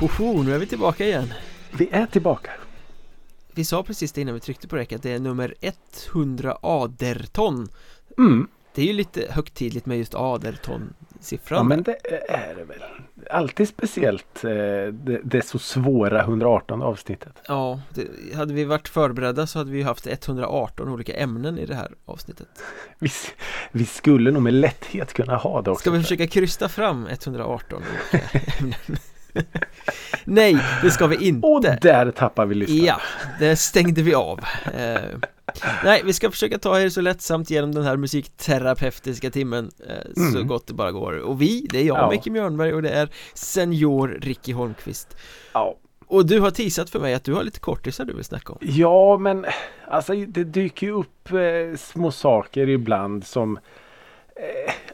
Hoho, nu är vi tillbaka igen. Vi är tillbaka. Vi sa precis det innan vi tryckte på räck att det är nummer 100 aderton. Mm. Det är ju lite högtidligt med just aderton-siffran. Ja men det är det väl. Alltid speciellt eh, det, det så svåra 118 avsnittet. Ja, det, hade vi varit förberedda så hade vi haft 118 olika ämnen i det här avsnittet. Vi, vi skulle nog med lätthet kunna ha det också. Ska vi försöka krysta fram 118 olika ämnen? Nej, det ska vi inte. Och där tappar vi lyssnarna. Ja, det stängde vi av. Eh, nej, vi ska försöka ta er så lättsamt genom den här musikterapeutiska timmen eh, så Mm. gott det bara går. Och vi, det är jag, Ja. Micke Mjörnberg och det är senior Ricky Holmqvist. Ja. Och du har teasat för mig att du har lite kortisar du vill snacka om. Ja men alltså det dyker ju upp eh, små saker ibland som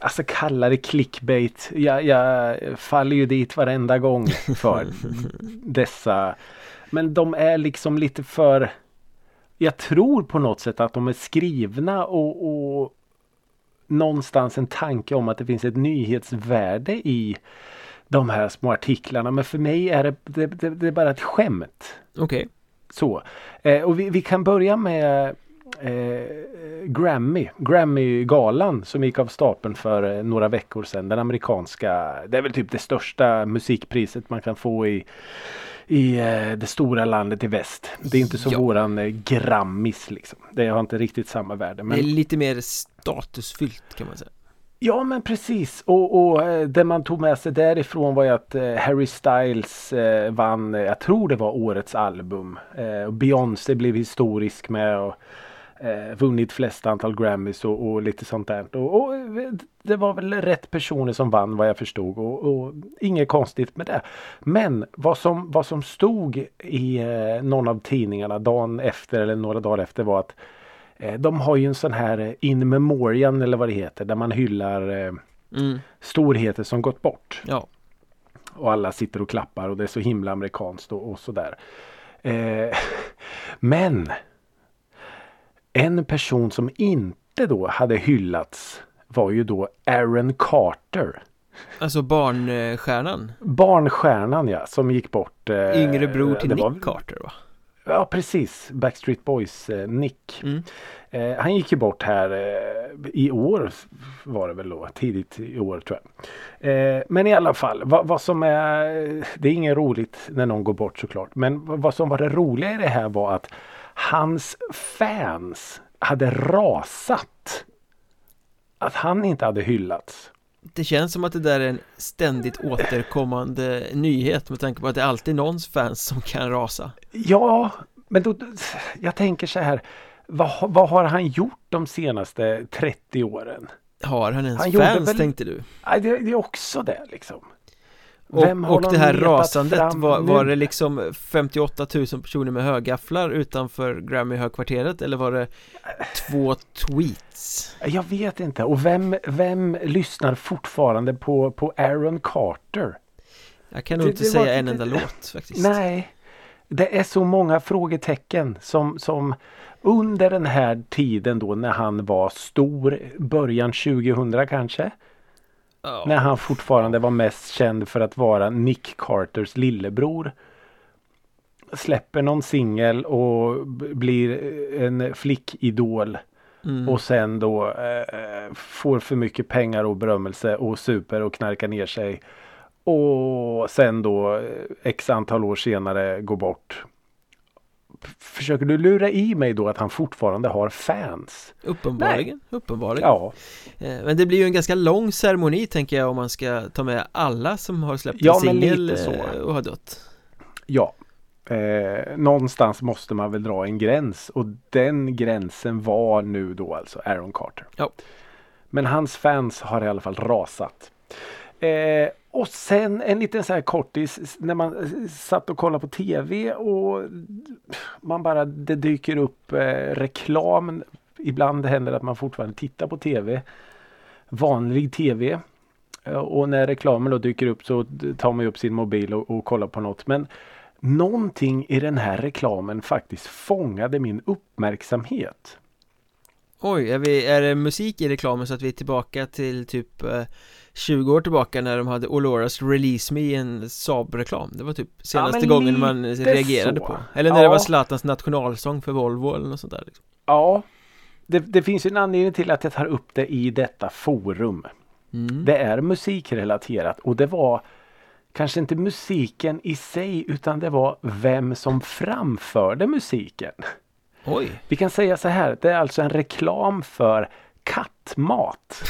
Alltså kalla det clickbait. Jag, jag faller ju dit varenda gång för dessa. Men de är liksom lite för Jag tror på något sätt att de är skrivna och, och någonstans en tanke om att det finns ett nyhetsvärde i de här små artiklarna. Men för mig är det, det, det, det är bara ett skämt. Okej, Så. Eh, och vi, vi kan börja med eh, Grammy. Grammy-galan som gick av stapeln för eh, några veckor sedan. Den amerikanska. Det är väl typ det största musikpriset man kan få i i eh, det stora landet i väst. Det är inte så Ja. våran eh, Grammis liksom. Det har inte riktigt samma värde. Men... det är lite mer statusfyllt kan man säga. Ja men precis och, och eh, det man tog med sig därifrån var ju att eh, Harry Styles vann, jag tror det var årets album. Och Beyoncé blev historisk med och eh, vunnit flest antal Grammys och, och lite sånt där. Och, och det var väl rätt personer som vann vad jag förstod och, och inget konstigt med det. Men vad som, vad som stod i eh, någon av tidningarna dagen efter eller några dagar efter var att Eh, De har ju en sån här in memoriam eller vad det heter där man hyllar eh, Mm, storheter som gått bort. ja, Och alla sitter och klappar och det är så himla amerikanskt och, och sådär. Eh, men en person som inte då hade hyllats var ju då Aaron Carter. alltså barnstjärnan. Barnstjärnan ja, som gick bort. Eh, Yngre bror till Nick var- Carter va? Ja precis, Backstreet Boys eh, Nick. Mm. Eh, han gick ju bort här eh, i år var det väl då, tidigt i år tror jag. Eh, men i alla fall, vad, vad som är, det är inget roligt när någon går bort såklart. Men vad- vad som var det roliga i det här var att hans fans hade rasat. Att han inte hade hyllats. Det känns som att det där är en ständigt återkommande nyhet med tanke på att det är alltid någons fans som kan rasa. Ja, men då, jag tänker så här. Vad, har- vad har han gjort de senaste 30 åren? Har han ens Han fans väl- tänkte du? Nej, det, det är också det liksom. Och, Vem och de det här rasandet, var, var det liksom 58 000 personer med högafflar utanför Grammy-högkvarteret eller var det två tweets? Jag vet inte. Och vem, vem lyssnar fortfarande på, på Aaron Carter? Jag kan nog Det- inte det säga var- en det- enda låt faktiskt Nej. Det är så många frågetecken som, som under den här tiden då när han var stor, början 2000 kanske. Ja. När han fortfarande var mest känd för att vara Nick Carters lillebror. Släpper någon singel och blir en flickidol. Mm. Och sen då eh, får för mycket pengar och berömmelse och super och knarkar ner sig. Och sen då eh, x antal år senare går bort. Försöker du lura i mig då att han fortfarande har fans? Uppenbarligen, uppenbarligen Ja, Eh, Men det blir ju en ganska lång ceremoni tänker jag om man ska ta med alla som har släppt Ja, en singel eh, och har dött ja. Eh, någonstans måste man väl dra en gräns och den gränsen var nu då alltså Aaron Carter. Ja. Men hans fans har i alla fall rasat. Eh, och sen en liten så här kortis när man eh, satt och kollade på TV och man bara det dyker upp eh, reklam. Ibland händer det att man fortfarande tittar på TV. Vanlig TV. Eh, och när reklamen då dyker upp så tar man ju upp sin mobil och, och kollar på något. Men någonting i den här reklamen faktiskt fångade min uppmärksamhet. Oj, är, vi, är det musik i reklamen så att vi är tillbaka till typ eh, 20 år tillbaka när de hade Oloras Release Me i en Saab-reklam Det var typ senaste men gången man reagerade så. på Eller när Ja. det var Zlatans nationalsång för Volvo eller något sånt där liksom. Ja, det, det finns ju en anledning till att jag tar upp det i detta forum. mm. Det är musikrelaterat och det var kanske inte musiken i sig utan det var vem som framförde musiken. Oj, Vi kan säga så här, det är alltså en reklam för kattmat.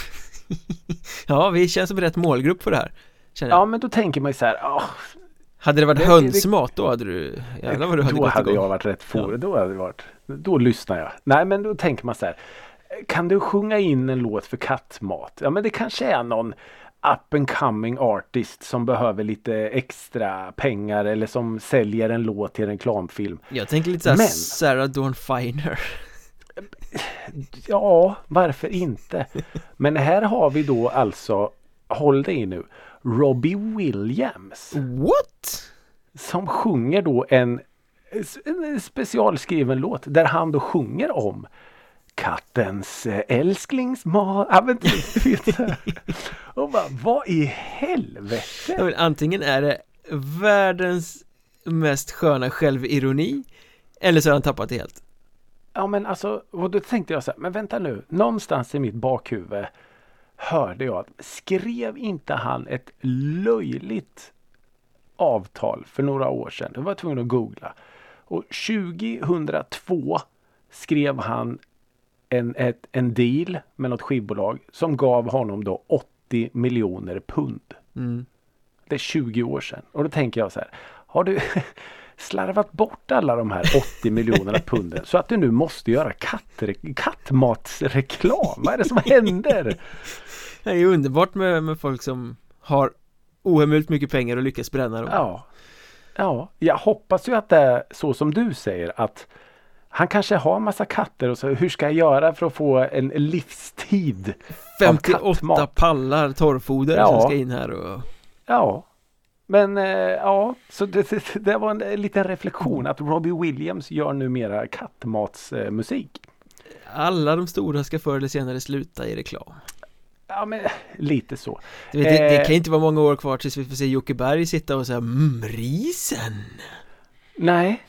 ja vi känns som rätt målgrupp för det här. Ja men då tänker man ju så här, åh, Hade det varit det- det- hönsmat då hade du Jävlar vad du hade då gått hade igång jag varit rätt for, Ja. då hade det varit, då lyssnar jag. Nej men då tänker man så här, kan du sjunga in en låt för kattmat? Ja men det kanske är någon up and coming artist som behöver lite extra pengar eller som säljer en låt till en reklamfilm. Jag tänker lite såhär Men- Sarah Dawn Finer Ja, varför inte? Men här har vi då alltså, håll dig nu, Robbie Williams What? som sjunger då en, en specialskriven låt där han då sjunger om kattens eh, älsklingsmat. Ja, men du vet. Och bara, vad i Ja, helvete? men antingen är det världens mest sköna självironi Eller så har han tappat det helt Ja men alltså, och då tänkte jag så här, men vänta nu, någonstans i mitt bakhuvud hörde jag att skrev inte han ett löjligt avtal för några år sedan? Då var jag tvungen att googla. Och 2002 skrev han en, ett, en deal med något skivbolag som gav honom då 80 miljoner pund. mm. Det är 20 år sedan. Och då tänker jag så här. Har du slarvat bort alla de här 80 miljonerna punden så att du nu måste göra kattre- kattmatsreklam? Vad är det som händer? Det är underbart med, med folk som har ohemult mycket pengar och lyckas bränna dem Ja. Ja, jag hoppas ju att det är så som du säger att han kanske har massa katter och så hur ska jag göra för att få en livstid? av 58 kattmat? pallar torrfoder Ja. som ska in här och Ja. Men eh, ja, så det, det, det var en liten reflektion att Robbie Williams gör numera kattmatsmusik. Alla de stora ska förr eller senare sluta i reklam Ja men lite så. vet, det, det Eh. kan inte vara många år kvar tills vi får se Jocke Berg sitta och säga mm, risen Nej.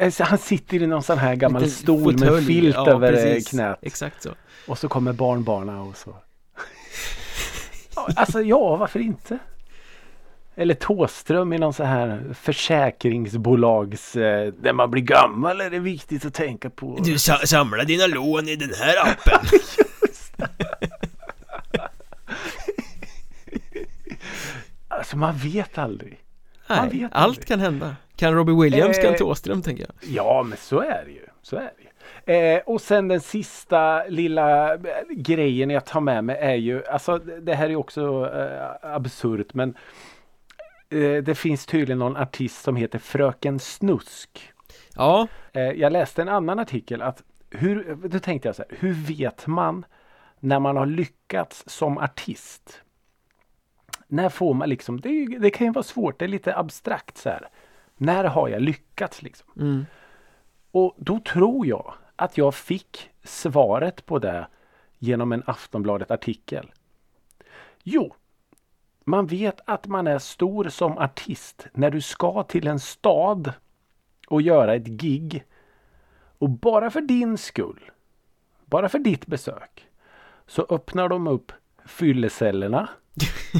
Alltså, Han sitter i någon sån här gammal Liten stol med fåtölj. filt Ja, över eh, precis. knät. Exakt så Och så kommer barnbarna och så. Alltså ja, varför inte? Eller Tåström i någon så här försäkringsbolags... Eh, när man blir gammal är det viktigt att tänka på. Du sa- samlar dina lån i den här appen Alltså man vet aldrig. Man Nej, vet allt aldrig. kan hända Kan Robbie Williams, Eh. kan Thåström tänker jag Ja, men så är det ju. Så är det ju. Eh, och sen den sista lilla eh, grejen jag tar med mig är ju, alltså det här är också eh, absurt men det finns tydligen någon artist som heter Fröken Snusk. Ja, Eh, jag läste en annan artikel att hur, då tänkte jag så här, hur vet man när man har lyckats som artist? När får man liksom, det, det kan ju vara svårt, det är lite abstrakt så här. När har jag lyckats liksom? mm. Och då tror jag att jag fick svaret på det genom en Aftonbladet artikel. Jo, man vet att man är stor som artist när du ska till en stad och göra ett gig. Och bara för din skull, bara för ditt besök, så öppnar de upp fyllecellerna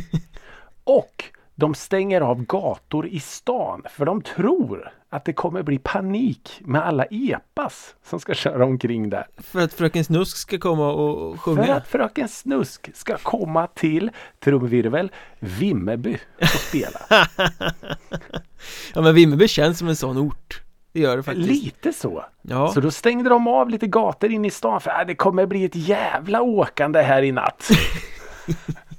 och de stänger av gator i stan för de tror att det kommer bli panik med alla epas som ska köra omkring där. för att Fröken Snusk ska komma och För sjunga att Fröken Snusk ska komma till trumvirvel Vimmerby och spela. Ja men Vimmerby känns som en sån ort Det gör det faktiskt Lite så. Ja, Så då stängde de av lite gator in i stan för att det kommer bli ett jävla åkande här i natt.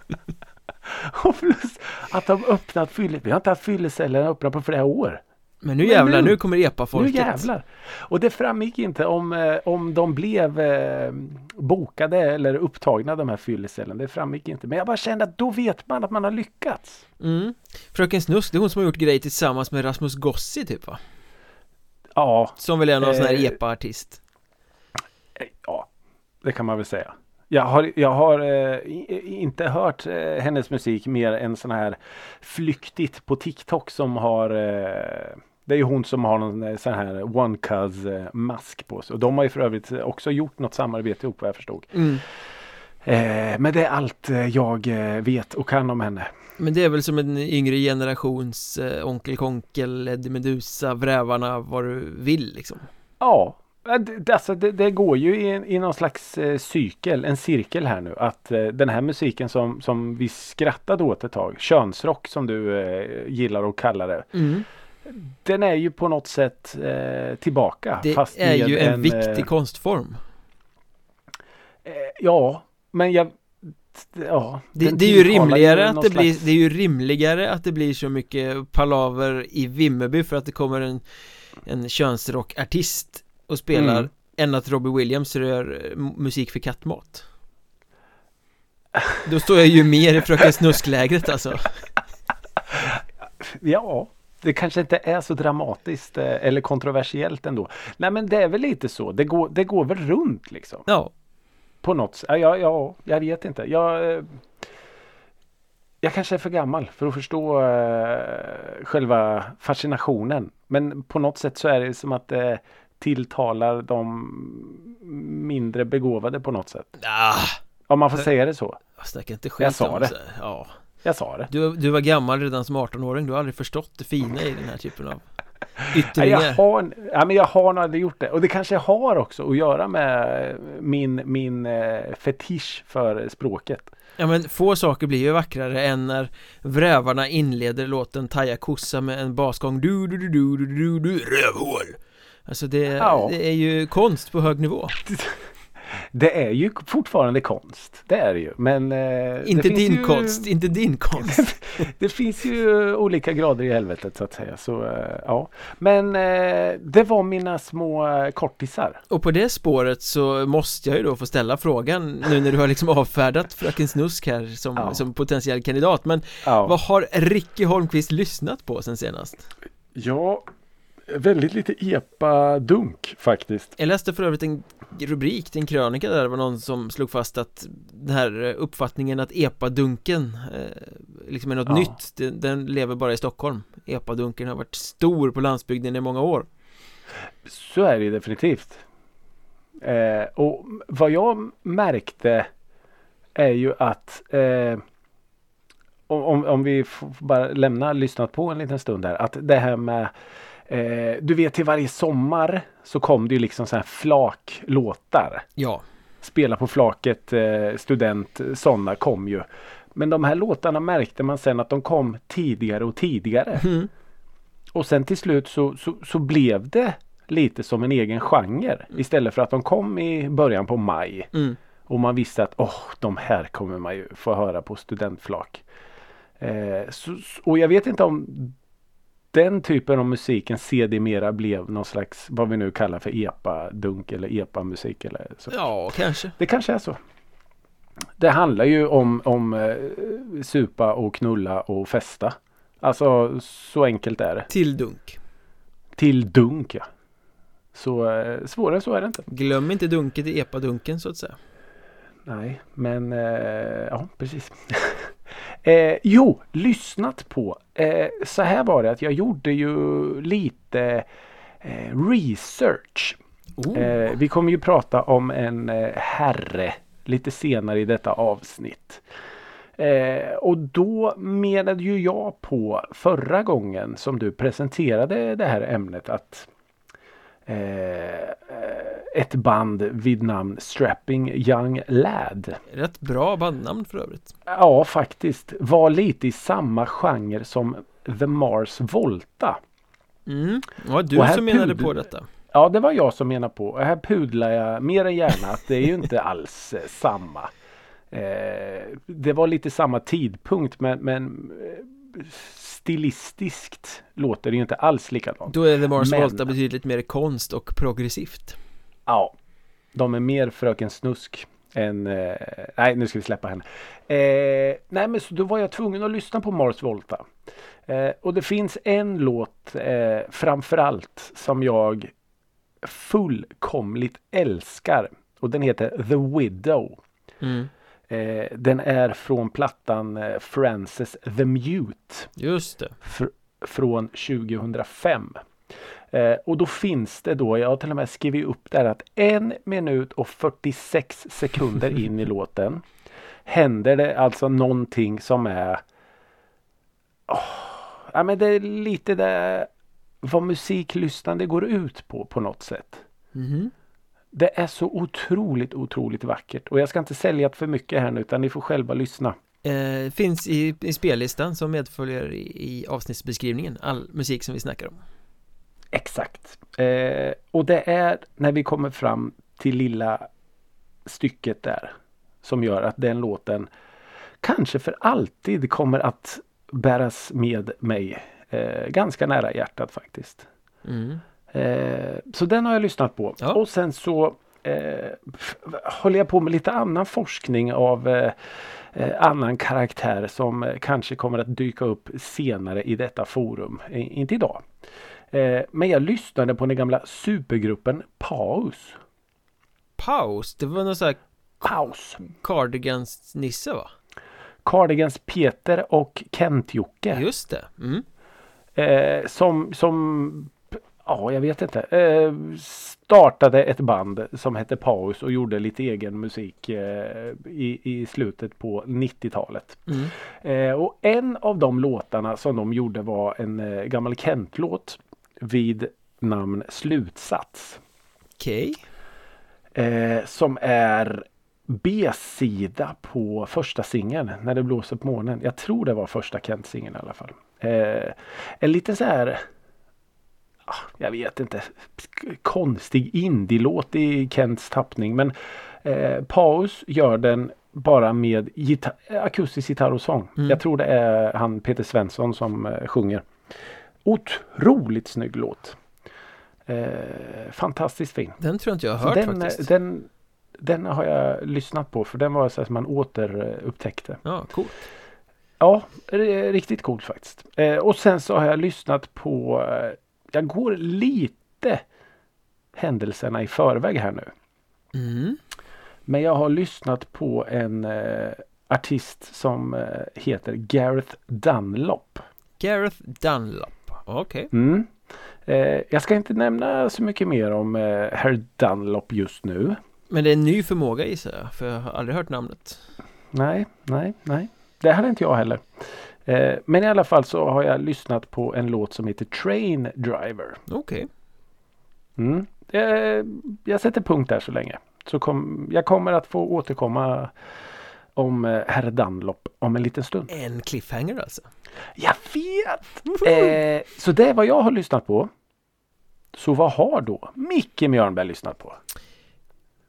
och plus att de öppnat fylle... Vi har inte haft fyllecellerna öppna på flera år. men nu men jävlar, nu- nu kommer epa-folket Nu jävlar! Och det framgick inte om, eh, om de blev eh, bokade eller upptagna de här fyllecellerna. Det framgick inte. Men jag bara kände att då vet man att man har lyckats. mm. Fröken Snusk, det är hon som har gjort grejer tillsammans med Rasmus Gossi typ va? Ja, Som väl är någon sån här Eh, epa-artist eh, ja. det kan man väl säga. Jag har, jag har eh, inte hört eh, hennes musik mer än sån här flyktigt på TikTok som har eh, det är ju hon som har någon eh, sån här One Cuz eh, mask på sig. Och de har ju för övrigt också gjort något samarbete ihop vad jag förstod. Mm. Eh, men det är allt eh, jag vet och kan om henne. Men det är väl som en yngre generations eh, Onkel Konkel, Eddie Medusa, Vrävarna, vad du vill liksom. Ja, det, alltså det, det går ju i, i någon slags eh, cykel, en cirkel här nu. Att eh, den här musiken som, som vi skrattade åt ett tag, könsrock som du eh, gillar att kalla det. Mm. Den är ju på något sätt eh, tillbaka. Det fast är ju en, en viktig eh, konstform. eh, Ja, men jag Ja, Det, det är ju rimligare att det blir, slags- det är ju rimligare att det blir så mycket palaver i Vimmerby för att det kommer en, en könsrockartist och spelar Mm. än att Robbie Williams gör eh, musik för kattmat. Då står jag ju mer i Fröken Snusk-lägret alltså. Ja, det kanske inte är så dramatiskt eh, eller kontroversiellt ändå. Nej men det är väl lite så. Det går, det går väl runt liksom. Ja, På något sätt. Ja, ja, ja, jag vet inte. Jag, eh, jag kanske är för gammal för att förstå själva fascinationen. Men på något sätt så är det som att tilltalar de mindre begåvade på något sätt. ah, Om man får säga det så. jag snackar inte skit Jag sa det. Ja, Jag sa det. du, du var gammal redan som 18-åring, du har aldrig förstått det fina i den här typen av yttringar. jag, har, ja, men jag har nog aldrig gjort det. Och det kanske har också att göra med min, min eh, fetisch för språket. Ja men få saker blir ju vackrare än när Vrävarna inleder låten Taja kossa med en basgång du du du du du du du rövhål Alltså det, Ja. det är ju konst på hög nivå Det är ju fortfarande konst. Det är det ju. Men eh, det Inte finns din ju, konst, inte din konst Det finns ju olika grader i helvetet så att säga. Så, eh, ja. Men eh, det var mina små kortisar. Och på det spåret så måste jag ju då få ställa frågan nu när du har liksom avfärdat Fröken Snusk här som, Ja. som potentiell kandidat Men Ja. vad har Ricky Holmqvist lyssnat på sen senast? ja, väldigt lite epa-dunk faktiskt. Jag läste för övrigt en rubrik till en krönika där det var någon som slog fast att den här uppfattningen att epadunken eh, liksom är något Ja. nytt den, den lever bara i Stockholm Epadunken har varit stor på landsbygden i många år Så är det definitivt. Eh, och vad jag märkte är ju att eh, om, om- om vi får bara lämna lyssnat på en liten stund där. Att det här med eh, Du vet till varje sommar så kom det ju liksom så här flaklåtar. Ja, Spela på flaket, eh, student, sådana kom ju. Men de här låtarna märkte man sen att de kom tidigare och tidigare. mm. Och sen till slut så, så, så blev det lite som en egen genre. Istället för att de kom i början på maj. Mm. Och man visste att åh, de här kommer man ju få höra på studentflak. Eh, så- och jag vet inte om den typen av musiken sedermera blev någon slags vad vi nu kallar för epa-dunk eller epa-musik. Eller så. ja kanske Det kanske är så. Det handlar ju om, om eh, supa och knulla och festa. Alltså så enkelt är det. Till dunk Till dunk ja. Så eh, svårare så är det inte. Glöm inte dunket i epadunken så att säga Nej, men eh, ja precis. eh, jo, lyssnat på. Eh, så här var det att jag gjorde ju lite eh, research. oh. Eh, vi kommer ju prata om en eh, herre lite senare i detta avsnitt. Eh, och då menade ju jag på förra gången som du presenterade det här ämnet att ett band vid namn Strapping Young Lad. Rätt bra bandnamn för övrigt Ja, faktiskt var lite i samma genre som The Mars Volta. mm. Var du som menade på detta Ja, det var jag som menade på. Och här pudlar jag mer än gärna att det är ju inte alls eh, samma. Eh, det var lite samma tidpunkt men, men eh, stilistiskt låter det ju inte alls likadant. Då är The Mars Men- Volta betydligt mer konst och progressivt Ja, de är mer Fröken Snusk än... Eh, nej, nu ska vi släppa henne. Eh, nej, men så då var jag tvungen att lyssna på Mars Volta. Eh, och det finns en låt eh, framförallt som jag fullkomligt älskar. och den heter The Widow. Mm. Eh, den är från plattan eh, Frances the Mute Just det. fr från 2005. Eh, och då finns det då, jag har till och med skrivit upp där att en minut och 46 sekunder in i låten händer det alltså någonting som är Åh, ja, men det är lite det vad musiklyssnande går ut på på något sätt. Mhm. Det är så otroligt, otroligt vackert och jag ska inte sälja för mycket här nu utan ni får själva lyssna. Eh, finns i, i spellistan som medföljer i, i avsnittsbeskrivningen all musik som vi snackar om. Exakt. Eh, och det är när vi kommer fram till lilla stycket där som gör att den låten kanske för alltid kommer att bäras med mig eh, ganska nära hjärtat faktiskt. Mm. Eh, så den har jag lyssnat på. Ja. Och sen så eh, håller jag på med lite annan forskning av eh, eh, annan karaktär som kanske kommer att dyka upp senare i detta forum. Inte idag. Eh, men jag lyssnade på den gamla supergruppen Paus. Paus, det var någon sån här Paus. Cardigans-nisse va? Cardigans Peter och Kent-Jocke. Just det. Mm. Eh, som, som, ja jag vet inte, eh, startade ett band som hette Paus och gjorde lite egen musik eh, i, i slutet på 90-talet. Mm. Eh, och en av de låtarna som de gjorde var en eh, gammal Kent-låt vid namn Slutsats. Okej. Eh, som är B-sida på första singeln När det blåser på månen. Jag tror det var första Kent-singeln i alla fall. Eh, en lite så här ah, Jag vet inte Konstig indie-låt i Kents tappning men eh, Paus gör den bara med gitar- akustisk gitarr och sång. Mm. Jag tror det är han Peter Svensson som eh, sjunger. Otroligt snygg låt. Eh, fantastiskt fin. Den tror jag inte jag har hört den, faktiskt. den, den har jag lyssnat på för den var så som man återupptäckte. Ja, coolt. Ja, riktigt coolt faktiskt. Eh, och sen så har jag lyssnat på, eh, jag går lite händelserna i förväg här nu. Mm. Men jag har lyssnat på en eh, artist som eh, heter Gareth Dunlop. Gareth Dunlop. Okej. Mm. Eh, jag ska inte nämna så mycket mer om eh, Herr Dunlop just nu. Men det är en ny förmåga gissar jag, för jag har aldrig hört namnet. Nej, nej, nej. Det hade inte jag heller. Eh, men i alla fall så har jag lyssnat på en låt som heter Train Driver. Okej. Mm. Eh, jag sätter punkt där så länge. Så kom, jag kommer att få återkomma om eh, herr Dunlop om en liten stund. En cliffhanger alltså. Jag vet! Eh, så det är vad jag har lyssnat på. Så vad har då Micke Mjörnberg lyssnat på?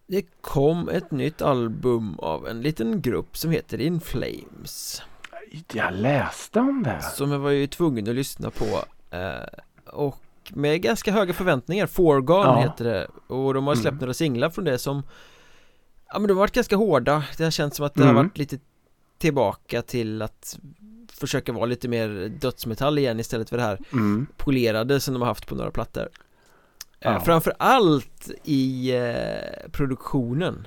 Det kom ett nytt album av en liten grupp som heter In Flames. Jag läste om det. Som jag var ju tvungen att lyssna på. Eh, och med ganska höga förväntningar. Forgone Ja. heter det. Och de har släppt Mm. några singlar från det som Ja men de har varit ganska hårda. Det har känts som att det har Mm. varit lite tillbaka till att försöka vara lite mer dödsmetall igen istället för det här Mm. polerade som de har haft på några plattor. Ja. Eh, Framförallt i eh, produktionen.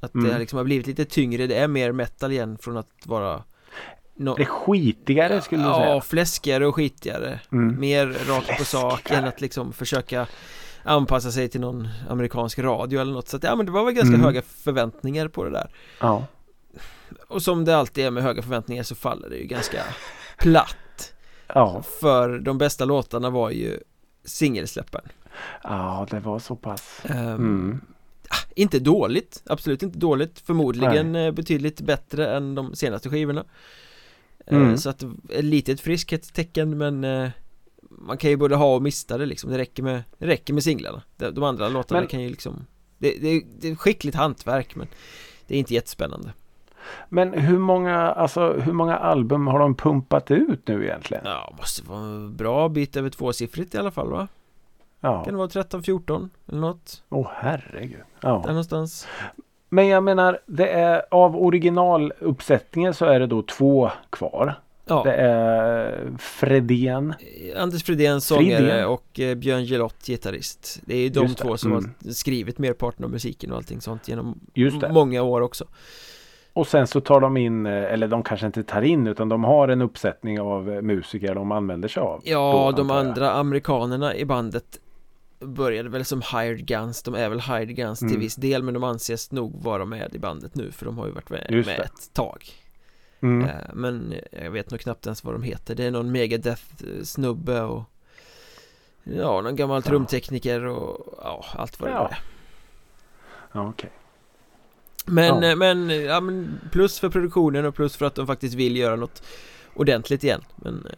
Att Mm. det liksom har blivit lite tyngre, det är mer metal igen från att vara no- Det är skitigare skulle du Ja, säga. fläskigare och skitigare. Mm. Mer rakt på sak än att liksom försöka anpassa sig till någon amerikansk radio eller något. Så att, ja men det var väl ganska Mm. höga förväntningar på det där. Ja. Och som det alltid är med höga förväntningar så faller det ju ganska platt. Ja. För de bästa låtarna var ju singelsläppen. ja, det var så pass. Ehm, Mm. Inte dåligt, absolut inte dåligt Förmodligen eh, betydligt bättre än de senaste skivorna Eh, Mm. Så att ett litet friskhetstecken men eh, Man kan ju både ha och mista det liksom Det räcker med, det räcker med singlarna De, de andra låtarna Men- kan ju liksom det, det, det är skickligt hantverk men Det är inte jättespännande Men hur många, alltså, hur många album har de pumpat ut nu egentligen? Ja, måste vara en bra bit över tvåsiffrigt i alla fall va? Ja. Kan det vara 13-14 eller något? Åh herregud. Där Ja. någonstans Men jag menar, det är av originaluppsättningen så är det då två kvar. Ja. Det är Fredén. Anders Fridén sångare och eh, Björn Gelott gitarrist Det är ju de två som mm. har skrivit merparten av musiken och allting sånt genom många år också Och sen så tar de in, eh, eller de kanske inte tar in utan de har en uppsättning av eh, musiker de använder sig av. Ja, de andra amerikanerna i bandet började väl som hired guns De är väl hired guns till Mm. viss del men de anses nog vara med i bandet nu för de har ju varit med, med ett tag Mm. Eh, Men jag vet nog knappt ens vad de heter Det är någon megadeth-snubbe och Ja, någon gammal Ja. trumtekniker och ja, allt vad det Ja. var Ja, okej. Men, Ja. eh, men, ja men plus för produktionen och plus för att de faktiskt vill göra något ordentligt igen Men, eh,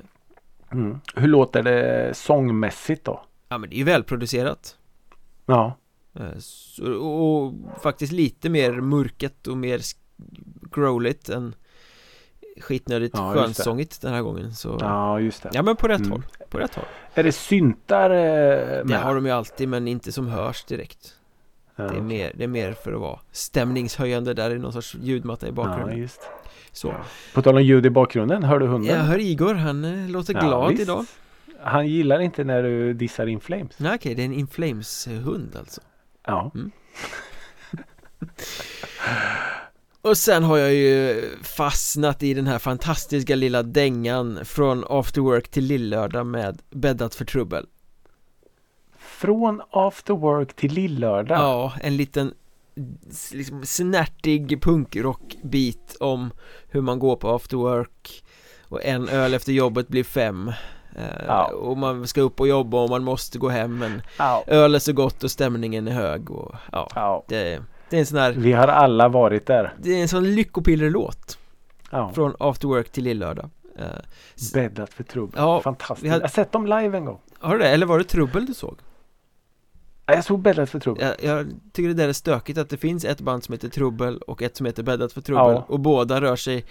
Mm. Hur låter det sångmässigt då? ja men det är ju välproducerat Ja, Eh, så, och faktiskt lite mer mörket och mer growligt än skitnödigt Ja, det. skönsångigt den här gången så ja, ja just det. men på rätt Mm. håll, på rätt håll Är det syntar eh, Det med? har de ju alltid men inte som hörs direkt Ja, det, är mer, det är mer för att vara stämningshöjande där är någon sorts ljudmatta i Ja, bakgrunden just. Så, På tal om ljud i bakgrunden, hör du hunden? jag hör Igor, han eh, låter Ja, glad visst. idag Han gillar inte när du dissar In Flames. Nej okej, det är en Inflames-hund alltså Ja. Och sen har jag ju fastnat i den här fantastiska lilla dängan från After Work till Lillördag med Bäddat för trubbel Från After Work till Lillördag. Ja, en liten liksom snärtig punkrock-bit om hur man går på After Work och en öl efter jobbet blir fem Eh, Ja. och man ska upp och jobba och man måste gå hem men Ja. öl är så gott och stämningen är hög och ja, ja. det, det är en sån här Vi har alla varit där. Det är en sån lyckopillerlåt Ja. Från After Work till Lillördag s- Bäddat för trubbel. Ja, Fantastiskt. hade- Jag har sett dem live en gång. Har du det? Eller var det Trubbel du såg? Ja, Jag såg Bäddat för trubbel. Jag, jag tycker det där är stökigt att det finns ett band som heter Trubbel och ett som heter Bäddat för Trubbel Ja. och båda rör sig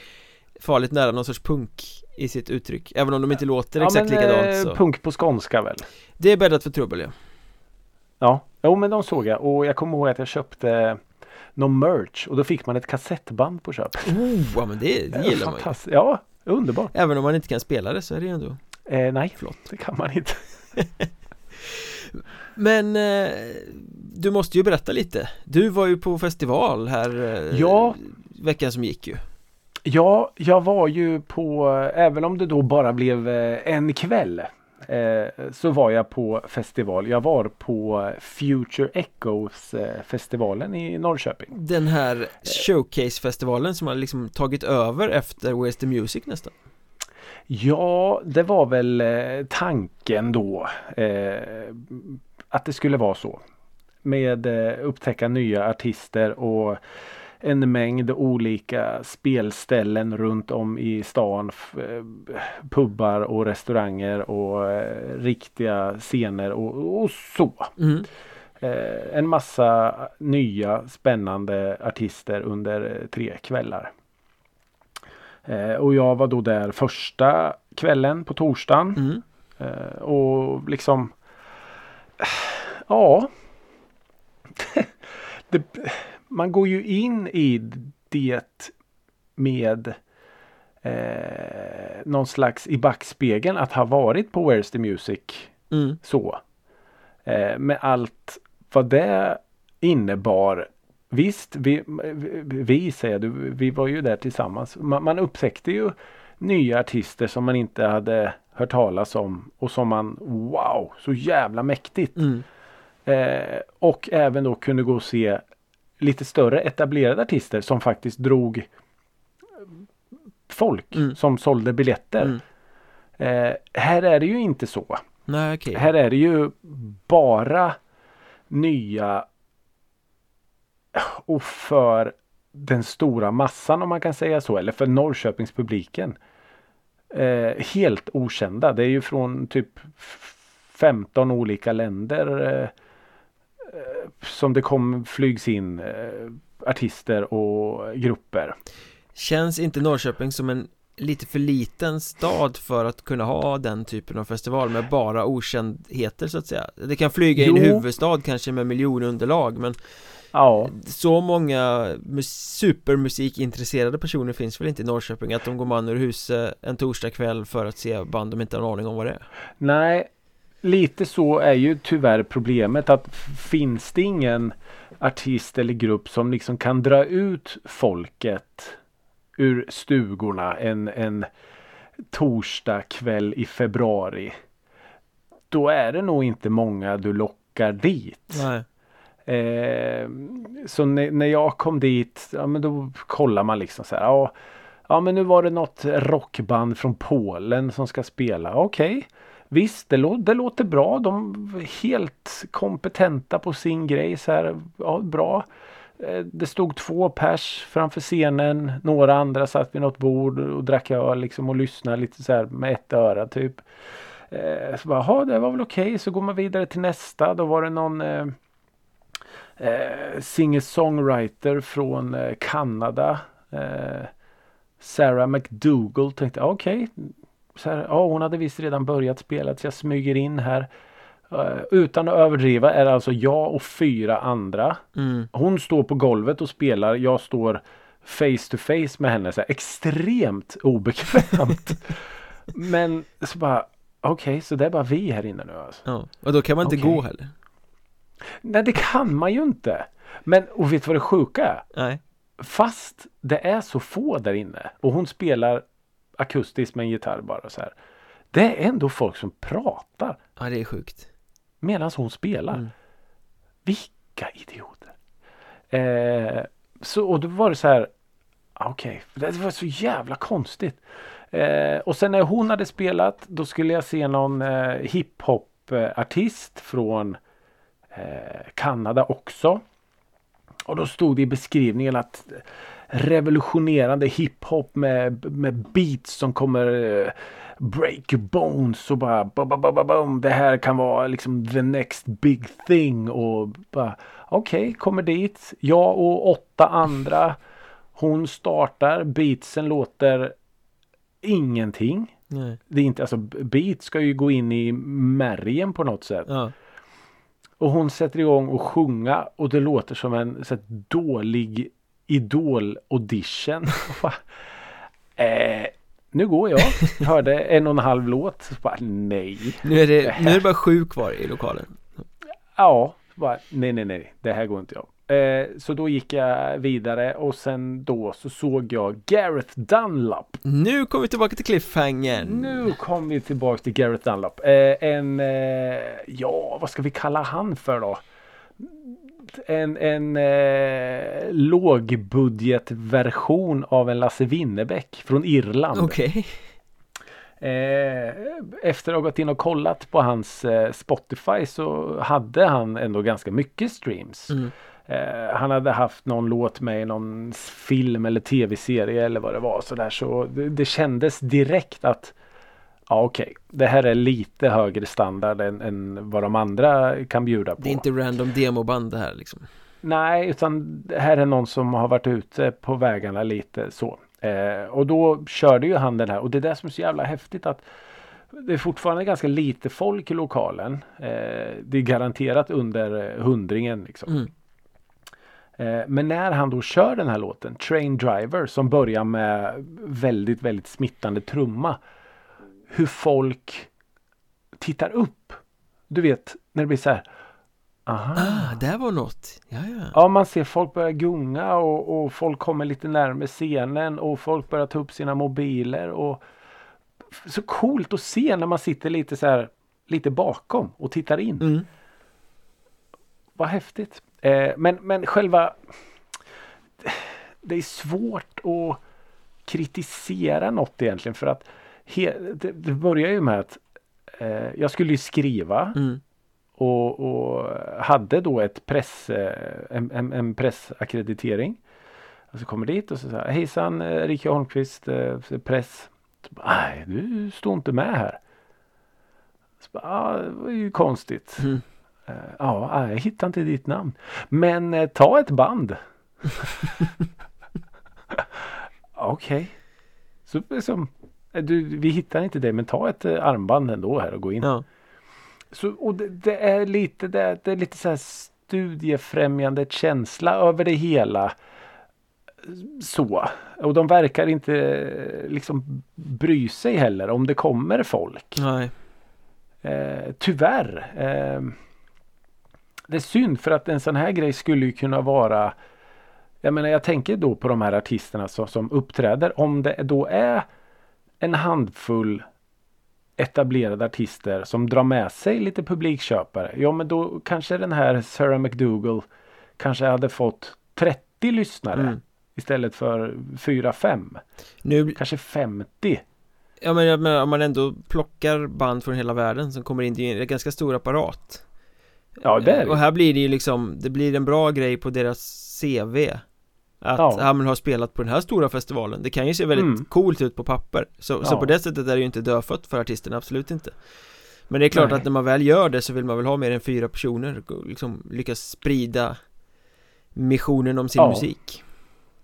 farligt nära någon sorts punk i sitt uttryck Även om de inte låter Ja, exakt men, likadant eh, så Punk på skånska väl? Det är Bäddat för Trubbel ja Ja. Jo men de såg jag och jag kommer ihåg att jag köpte någon merch och då fick man ett kassettband på köp. Oh, ja men det, det gillar man ju. Ja, underbart. Även om man inte kan spela det så är det ju ändå Eh, nej, Flott. det kan man inte. Men eh, du måste ju berätta lite Du var ju på festival här eh, Ja. Veckan som gick ju Ja, jag var ju på, även om det då bara blev eh, en kväll, eh, så var jag på festival. Jag var på Future Echoes eh, festivalen i Norrköping. Den här showcase-festivalen som har liksom tagit över efter Where's the Music nästan Ja, det var väl eh, tanken då eh, att det skulle vara så. Med eh, upptäcka nya artister och en mängd olika spelställen runt om i stan. eh, Pubbar och restauranger och eh, riktiga scener och, och så. mm. Eh, en massa nya spännande artister under tre kvällar. Eh, och jag var då där första kvällen på torsdagen. Mm. Och liksom Ja det, Man går ju in i det med eh, någon slags i backspegeln att ha varit på Where's the Music Mm. så. Eh, med allt vad det innebar. Visst, vi, vi, säger du, vi var ju där tillsammans. Man, man upptäckte ju nya artister som man inte hade hört talas om och som man wow, så jävla mäktigt. Mm. Eh, och även då kunde gå och se lite större etablerade artister som faktiskt drog folk Mm. som sålde biljetter. Mm. Eh, här är det ju inte så. Nej okej Här är det ju bara nya och för den stora massan om man kan säga så eller för Norrköpingspubliken. Eh, helt okända. Det är ju från typ 15 olika länder eh, som det kom flygs in eh, artister och grupper. Känns inte Norrköping som en lite för liten stad för att kunna ha den typen av festival med bara okändheter så att säga Det kan flyga i en Jo. huvudstad kanske med miljonunderlag men Ja, så många mus- supermusikintresserade personer finns väl inte i Norrköping att de går man ur huset en torsdagkväll för att se band de inte har en aning om vad det är nej. Lite så är ju tyvärr problemet att finns det ingen artist eller grupp som liksom kan dra ut folket ur stugorna en, en torsdag kväll i februari. Då är det nog inte många du lockar dit. Nej Eh, så när, när jag kom dit, ja men då kollar man liksom så här. Ja, ja men nu var det något rockband från Polen som ska spela. Okej. Visst, det, lå- det låter bra. De är helt kompetenta på sin grej. Så här, ja, bra. Eh, det stod två pers framför scenen. Några andra satt vid något bord och drack öl liksom och lyssnade lite så här med ett öra typ. Eh, så bara, "Jaha, det var väl okej. Så går man vidare till nästa. Då var det någon eh, eh singer-songwriter från eh, Kanada. Eh, Sarah McDougall tänkte okej, okay, så här, ja, hon hade visst redan börjat spela så jag smyger in här. Eh, utan att överdriva är det alltså jag och fyra andra. mm. Hon står på golvet och spelar. Jag står face to face med henne. Så här, extremt obekvämt. Men så bara okej, så det är bara vi här inne nu alltså. Ja, och då kan man inte Okej. gå heller Nej, det kan man ju inte. Men och vet du vad det sjuka är? Nej Fast det är så få där inne och hon spelar akustiskt med en gitarr bara så här. Det är ändå folk som pratar Ja det är sjukt medan hon spelar. Mm. Vilka idioter. Eh, så, och då var det så här. ah, Okej, det var så jävla konstigt. Eh, och sen när hon hade spelat då skulle jag se någon eh, hiphop eh, artist från eh, Kanada också. Och då stod det i beskrivningen att revolutionerande hiphop med, med beats som kommer eh, break your bones och bara ba, ba, ba, ba, bum. Det här kan vara liksom the next big thing och bara okej, kommer dit. Jag och åtta andra. Hon startar, beatsen låter ingenting. Nej. Det är inte, alltså beat ska ju gå in i märgen på något sätt. Ja, Och hon sätter igång och sjunga och det låter som en så dålig idol audition. eh, nu går jag. Hörde en och en halv låt. Bara, nej. nu är det, nu är det bara sju kvar i lokalen Ja, bara, nej, nej, nej. Det här går inte jag. Eh, så då gick jag vidare och sen då så såg jag Gareth Dunlop. Nu kommer vi tillbaka till cliffhangern Nu kom vi tillbaks till Gareth Dunlop. Eh, en, eh, ja vad ska vi kalla han för då? En, en eh, lågbudgetversion av en Lasse Winnerbäck från Irland. Okej Eh, efter att ha gått in och kollat på hans eh, Spotify så hade han ändå ganska mycket streams. mm. Eh, han hade haft någon låt med i någon film eller tv-serie eller vad det var sådär så det, det kändes direkt att ja okej det här är lite högre standard än, än vad de andra kan bjuda på. Det är inte random demoband det här liksom Nej utan det här är någon som har varit ute på vägarna lite så. Eh, och då körde ju han den här och det är det som är så jävla häftigt att det är fortfarande ganska lite folk i lokalen. Eh, det är garanterat under hundringen liksom. mm. Eh, Men när han då kör den här låten, Train Driver, som börjar med väldigt, väldigt smittande trumma. Hur folk tittar upp. Du vet, när det blir så här. Aha. Ah, där var något Ja, ja Ja, man ser folk börja gunga och, och folk kommer lite närmare scenen och folk börjar ta upp sina mobiler och så coolt att se när man sitter lite så här lite bakom och tittar in. mm. Vad häftigt. Eh, men, men själva Det är svårt att kritisera något egentligen för att he, det, det börjar ju med att eh, jag skulle ju skriva Mm. och, och hade då ett press, eh, en, en, en pressackreditering. Och så kommer dit och så säger hejsan eh, Rika Holmqvist, eh, press. Nej, du står inte med här. Så bara, ah, det var ju konstigt. Mm. Eh, Ja, jag hittar inte ditt namn. Men eh, ta ett band. Okej. Så liksom, eh, du, vi hittar inte det men ta ett eh, armband ändå här och gå in. Ja, Så, och det, det är lite det, det är lite så här studiefrämjande känsla över det hela. Så. Och de verkar inte eh, liksom bry sig heller om det kommer folk. nej Eh, tyvärr. Eh, det är synd för att en sån här grej skulle ju kunna vara Jag menar jag tänker då på de här artisterna som, som uppträder. Om det då är en handfull etablerade artister som drar med sig lite publikköpare. Ja men då kanske den här Sarah McDougall kanske hade fått 30 lyssnare Mm. istället för 4-5. Nu, Kanske 50. ja men menar, om man ändå plockar band från hela världen som kommer in, det är en ganska stor apparat Ja det är Och det. här blir det ju liksom, det blir en bra grej på deras CV Att Ja. men har spelat på den här stora festivalen Det kan ju se väldigt Mm. coolt ut på papper Så, så Ja. på det sättet är det ju inte dödfött för artisterna, absolut inte Men det är klart Nej. att när man väl gör det så vill man väl ha mer än fyra personer liksom lyckas sprida missionen om sin Ja. musik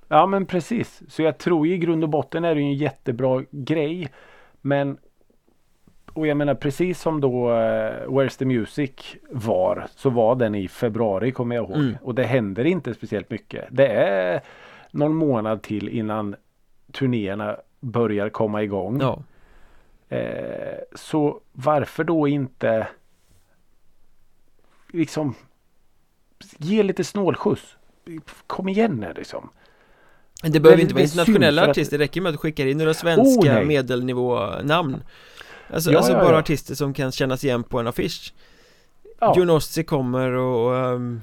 Ja men precis. Så jag tror i grund och botten är det ju en jättebra grej. Men och jag menar precis som då eh, Where's the Music var så var den i februari kommer jag ihåg. Mm. Och det händer inte speciellt mycket. Det är någon månad till innan turnéerna börjar komma igång. Ja, Eh, så varför då inte liksom ge lite snålskjuts. Kom igen nu liksom. det behöver Men inte det vara internationella att- artister, det räcker med att du skickar in några svenska Oh, medelnivånamn Alltså, Ja, alltså ja, bara ja. artister som kan kännas igen på en affisch Ja. Junossi kommer och um,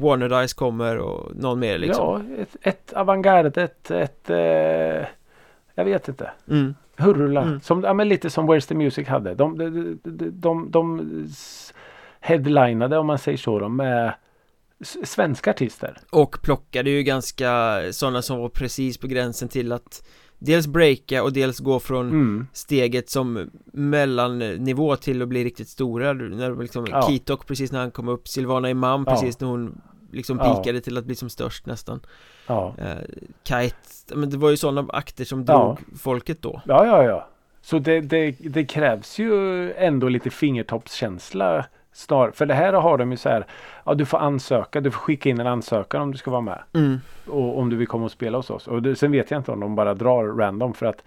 Warner kommer och någon mer liksom Ja, ett, ett avantgarde, ett, ett eh, jag vet inte. mm. Hurula. Mm. Som, ja, men lite som Where's the Music hade. De, de, de, de, de, headlinade om man säger så då, med svenska artister. Och plockade ju ganska sådana som var precis på gränsen till att Dels breaka och dels gå från Mm. steget som mellannivå till att bli riktigt stora När liksom Ja. Kitok precis när han kom upp Silvana Imam Ja. precis när hon liksom Ja. pikade till att bli som störst nästan Ja. eh, Kite, men det var ju sådana akter som Ja. drog folket då ja, ja, ja. Så det, det, det krävs ju ändå lite fingertoppskänsla snar. För det här har de ju så här. Ja, du får ansöka. Du får skicka in en ansökan om du ska vara med. mm. och om du vill komma och spela hos oss. Och det, sen vet jag inte om de bara drar random för att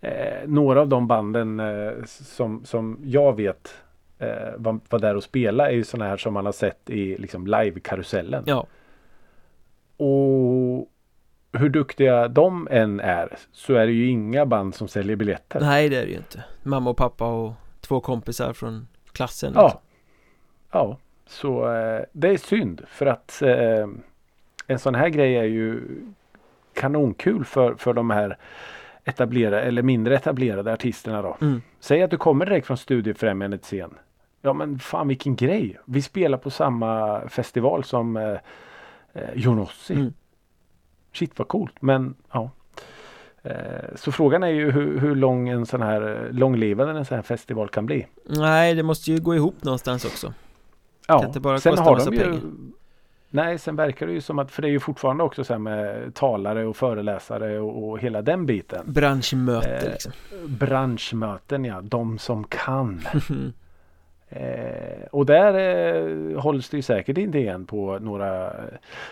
eh, några av de banden eh, som, som jag vet eh, var, var där och spela är ju sådana här som man har sett i liksom live-karusellen. Ja, Och hur duktiga de än är så är det ju inga band som säljer biljetter. nej det är det ju inte Mamma och pappa och två kompisar från klassen Ja. liksom. Ja, så eh, det är synd för att eh, en sån här grej är ju kanonkul för, för de här etablerade eller mindre etablerade artisterna då. Mm. Säg att du kommer direkt från Studiefrämjandet scen. Ja men fan vilken grej. Vi spelar på samma festival som eh, eh, Jonossi. Mm. Shit vad coolt. Men ja. Eh, så frågan är ju hur, hur lång en sån här långlivande en sån här festival kan bli. Nej, det måste ju gå ihop någonstans också Ja, Kan inte bara sen kosta har de ju pengar. Nej, sen verkar det ju som att för det är ju fortfarande också så här med talare och föreläsare och, och hela den biten. Branschmöte Eh, liksom Branschmöten ja, de som kan. Eh, och där eh, hålls det ju säkert inte igen på några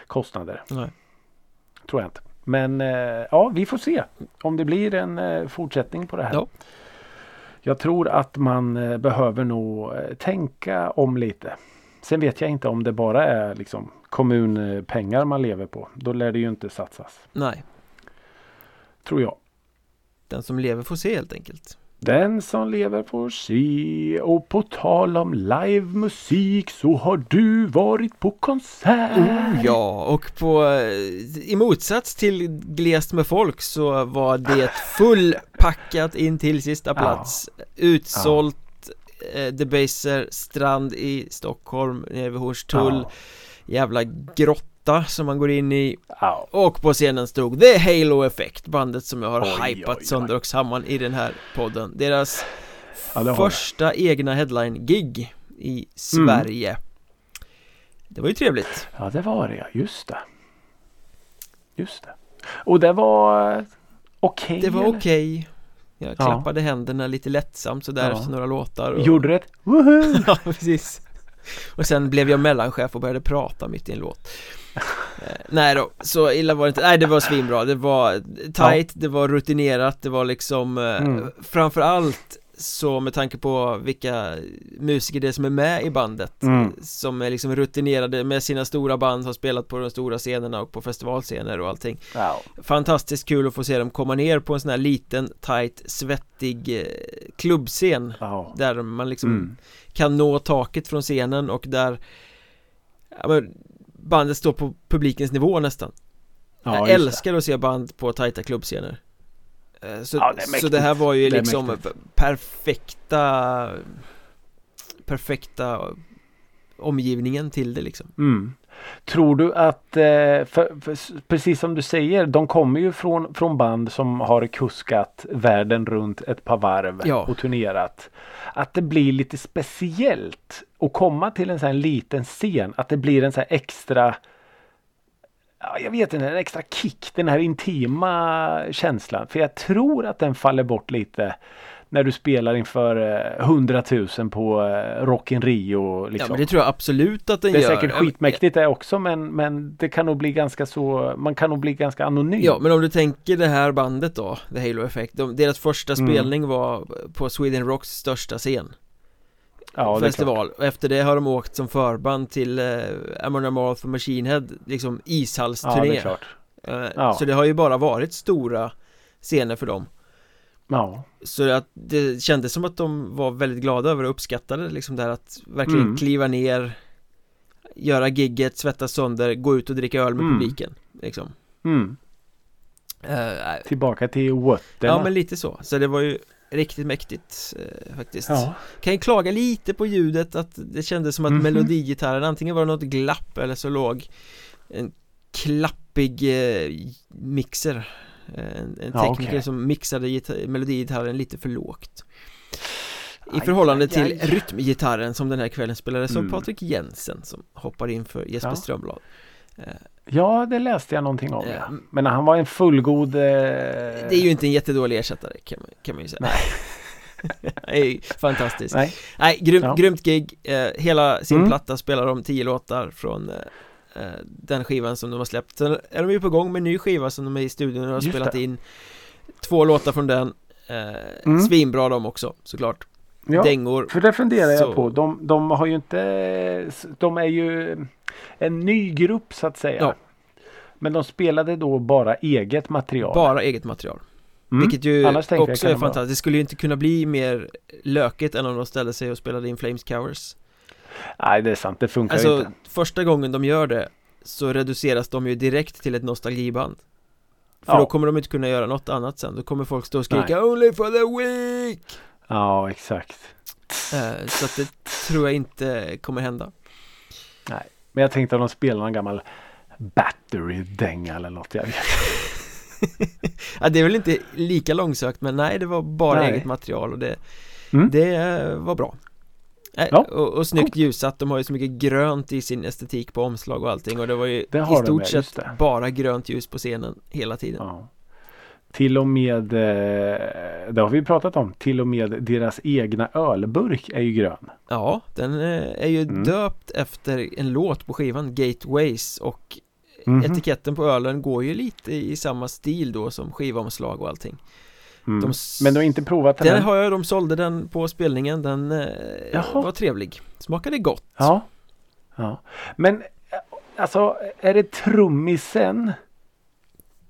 kostnader. Nej. Tror jag inte. Men eh, ja, vi får se om det blir en eh, fortsättning på det här. Ja. Jag tror att man eh, behöver nog eh, tänka om lite. Sen vet jag inte om det bara är liksom kommunpengar man lever på. Då lär det ju inte satsas. Nej, Tror jag. den som lever får se helt enkelt Den som lever får se. Och på tal om livemusik så har du varit på konsert. Oh, ja, och på eh, I motsats till glest med folk så var det fullpackat in till sista plats Utsålt eh, Debaser strand i Stockholm nere vid Hornstull Ja. Jävla grotta som man går in i Ja. Och på scenen stod The Halo Effect Bandet som jag har Oj, hypat oj, sönder och samman i den här podden Deras Ja, första egna headline-gig i Sverige Det var ju trevligt Ja det var det ja, just det. Just det. Och det var okej? Det var okej Jag Ja. klappade händerna lite lättsamt sådär Ja. efter några låtar och... Gjorde du ett woho? Ja, precis Och sen blev jag mellanchef och började prata mitt i en låt eh, Nej då, så illa var det inte, nej det var svinbra, det var tight, det var rutinerat, det var liksom eh, Mm. Framförallt så med tanke på vilka musiker det är som är med i bandet Mm. Som är liksom rutinerade med sina stora band, har spelat på de stora scenerna och på festivalscener och allting Ja. Fantastiskt kul att få se dem komma ner på en sån här liten, tight, svettig eh, klubbscen Ja. Där man liksom Mm. kan nå taket från scenen och där ja, Bandet står på publikens nivå nästan Ja, Jag älskar att se band på tajta klubbscener så, Ja, det så det här var ju liksom mäktigt. perfekta Perfekta omgivningen till det liksom Mm. Tror du att, eh, för, för, precis som du säger, de kommer ju från, från band som har kuskat världen runt ett par varv Ja. och turnerat. Att det blir lite speciellt att komma till en sån här liten scen, att det blir en sån här extra Ja, jag vet inte, en extra kick, den här intima känslan. För jag tror att den faller bort lite när du spelar inför eh, 100 000 på eh, Rock in Rio. Liksom. Ja men det tror jag absolut att den Det är gör säkert skitmäktigt det också men, men det kan nog bli ganska så, man kan nog bli ganska anonym. Ja men om du tänker det här bandet då, The Halo Effect de, Deras första Mm. spelning var på Sweden Rocks största scen Ja. Festival och efter det har de åkt som förband till eh, Amon Amarth och Machine Head Liksom Ja, det ishallsturné är klart. Eh, Ja. Så det har ju bara varit stora scener för dem Ja, Så att det kändes som att de var väldigt glada över och uppskattade liksom det här att verkligen Mm. kliva ner Göra gigget, svettas sönder, gå ut och dricka öl med Mm. publiken liksom mm. Eh, Tillbaka till Whatterna. Ja men lite så, så det var ju riktigt mäktigt eh, faktiskt Ja. Kan ju klaga lite på ljudet att det kändes som att Mhm. melodigitarren antingen var det något glapp eller så låg en klappig eh, mixer En, en Ja, tekniker okej. som mixade gita- melodigitarren lite för lågt I Aj, förhållande aj, till aj. rytmgitarren som den här kvällen spelades av Mm. Patrik Jensen som hoppar in för Jesper Ja. Strömblad ja, det läste jag någonting om. Ja. Ja. Men han var en fullgod... Eh... Det är ju inte en jättedålig ersättare kan man, kan man ju säga Det är ju fantastiskt Nej. Nej, grymt, Ja. grymt gig eh, Hela sin Mm. platta spelar de tio låtar från eh, eh, den skivan som de har släppt Sen är de ju på gång med en ny skiva som de är i studion och har Just spelat det. in Två låtar från den eh, Mm. Svinbra de också såklart Ja. Dängor För det funderar Så- jag på. De, de har ju inte... De är ju en ny grupp så att säga. Ja. Men de spelade då bara eget material. Bara eget material Mm. Vilket ju också är vara- fantastiskt Det skulle ju inte kunna bli mer lökigt än om de ställde sig och spelade in Flames Covers Nej, det är sant. Det funkar Alltså inte. första gången de gör det Så reduceras de ju direkt till ett nostalgiband För Ja. då kommer de inte kunna göra något annat sen Då kommer folk stå och skrika Nej. 'Only for the weak' Ja, exakt. eh, Så att det tror jag inte kommer hända Men jag tänkte om de spelar någon gammal Battery-dänga eller något. Jag vet. ja, Det är väl inte lika långsökt men nej det var bara Nej. eget material och det, Mm. det eh, var bra Nej, Ja. och, och snyggt Coolt. ljussatt, de har ju så mycket grönt i sin estetik på omslag och allting och det var ju Det i stort sett bara grönt ljus på scenen hela tiden Ja. Till och med, eh, det har vi pratat om, till och med deras egna ölburk är ju grön. Ja, den eh, är ju Mm. döpt efter en låt på skivan, Gateways och Mhm. etiketten på ölen går ju lite i samma stil då som skivomslag och allting Mm. De Men du har inte provat den? Den har jag, de sålde den på spelningen, den eh, Jaha. var trevlig Smakade gott Ja. ja. Men alltså är det trummisen?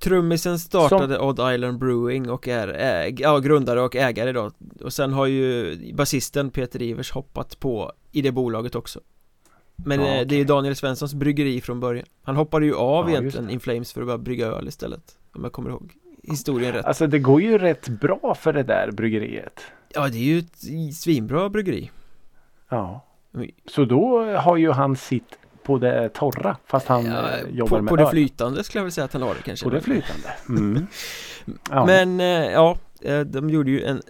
Trummisen startade Odd Island Brewing och är äg, ja, grundare och ägare då. Och sen har ju basisten Peter Ivers hoppat på i det bolaget också. Men Ja, eh, det är ju Daniel Svenssons bryggeri från början. Han hoppade ju av Ja, egentligen In Flames för att börja brygga öl istället Om jag kommer ihåg historien rätt. Alltså det går ju rätt bra för det där bryggeriet. Ja det är ju ett svinbra bryggeri. Ja. Så då har ju han sitt på det torra fast han ja, eh, jobbar på, med på det öl. flytande skulle jag vilja säga att han har det kanske På det flytande. Mm. Ja. Men eh, ja, eh, de gjorde ju en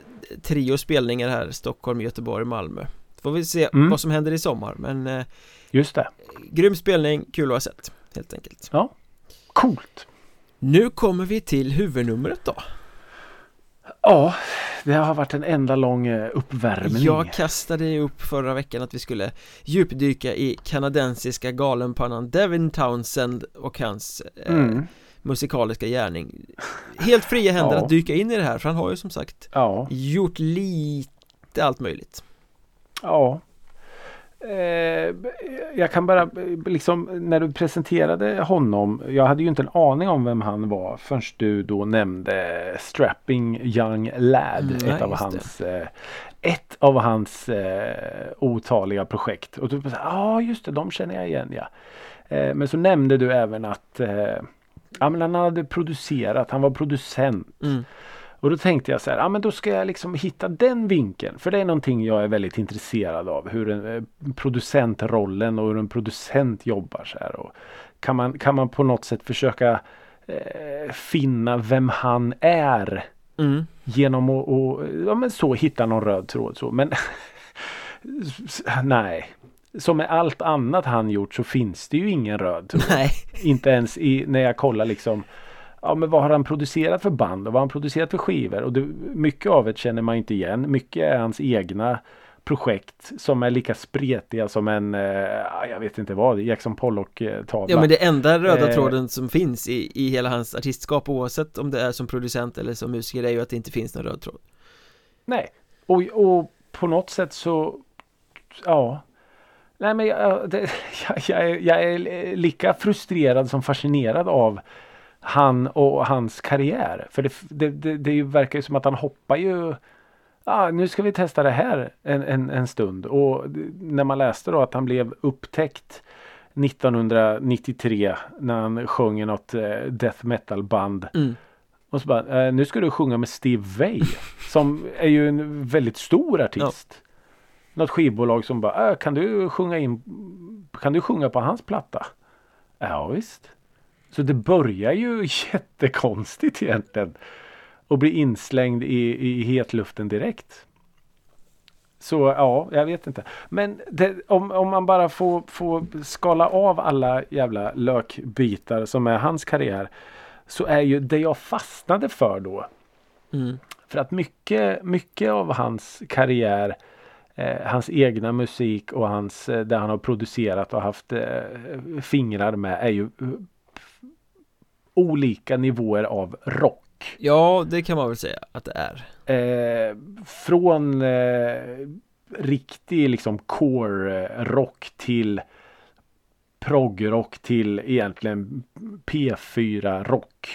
trio spelningar här Stockholm, Göteborg, Malmö Får vi se Mm. vad som händer i sommar men Just det. Grym spelning, kul att ha sett Helt enkelt Coolt. Nu kommer vi till huvudnumret då Ja, det har varit en enda lång eh, uppvärmning. Jag kastade upp förra veckan att vi skulle djupdyka i kanadensiska galenpannan Devin Townsend och hans eh, mm. musikaliska gärning Helt fria händer ja. att dyka in i det här för han har ju som sagt ja. gjort lite allt möjligt Ja Eh, jag kan bara liksom när du presenterade honom. Jag hade ju inte en aning om vem han var förrän du då nämnde Strapping Young Lad. Mm, ett, av hans, eh, ett av hans eh, otaliga projekt. Och du ja ah, just det, de känner jag igen ja. Eh, men så nämnde du även att ja, men han hade producerat, han var producent. Mm. Och då tänkte jag så här, ja men då ska jag liksom hitta den vinkeln. För det är någonting jag är väldigt intresserad av. Hur en, eh, producentrollen och hur en producent jobbar så här. Och kan, man, kan man på något sätt försöka eh, finna vem han är. Mm. Genom att och, ja, men så hitta någon röd tråd. Så. Men nej. Som med allt annat han gjort så finns det ju ingen röd tråd. Nej. Inte ens i, när jag kollar liksom ja, men vad har han producerat för band och vad har han producerat för skivor? Och det, mycket av det känner man inte igen. Mycket är hans egna projekt som är lika spretiga som en, eh, jag vet inte vad, Jackson Pollock-tavla. Ja men det enda röda eh, tråden som finns i, i hela hans artistskap oavsett om det är som producent eller som musiker är ju att det inte finns någon röd tråd. Nej, och, och på något sätt så, ja, Nej men jag, det, jag, jag, är, jag är lika frustrerad som fascinerad av han och hans karriär. För det, det, det, det verkar ju som att han hoppar ju ah, nu ska vi testa det här en, en, en stund. Och när man läste då att han blev upptäckt 1993 när han sjöng i något eh, death metal band. Mm. Och så bara, eh, nu ska du sjunga med Steve Vai som är ju en väldigt stor artist. Ja. Något skivbolag som bara, äh, kan du sjunga in, kan du sjunga på hans platta? Ja visst. Så det börjar ju jättekonstigt egentligen. Och bli inslängd i, i hetluften direkt. Så ja, jag vet inte. Men det, om, om man bara får, får skala av alla jävla lökbitar som är hans karriär. Så är ju det jag fastnade för då. Mm. För att mycket, mycket av hans karriär eh, Hans egna musik och hans, eh, där han har producerat och haft eh, fingrar med är ju olika nivåer av rock. Ja, det kan man väl säga att det är. Eh, från eh, riktig liksom core-rock till proggrock till egentligen P4-rock.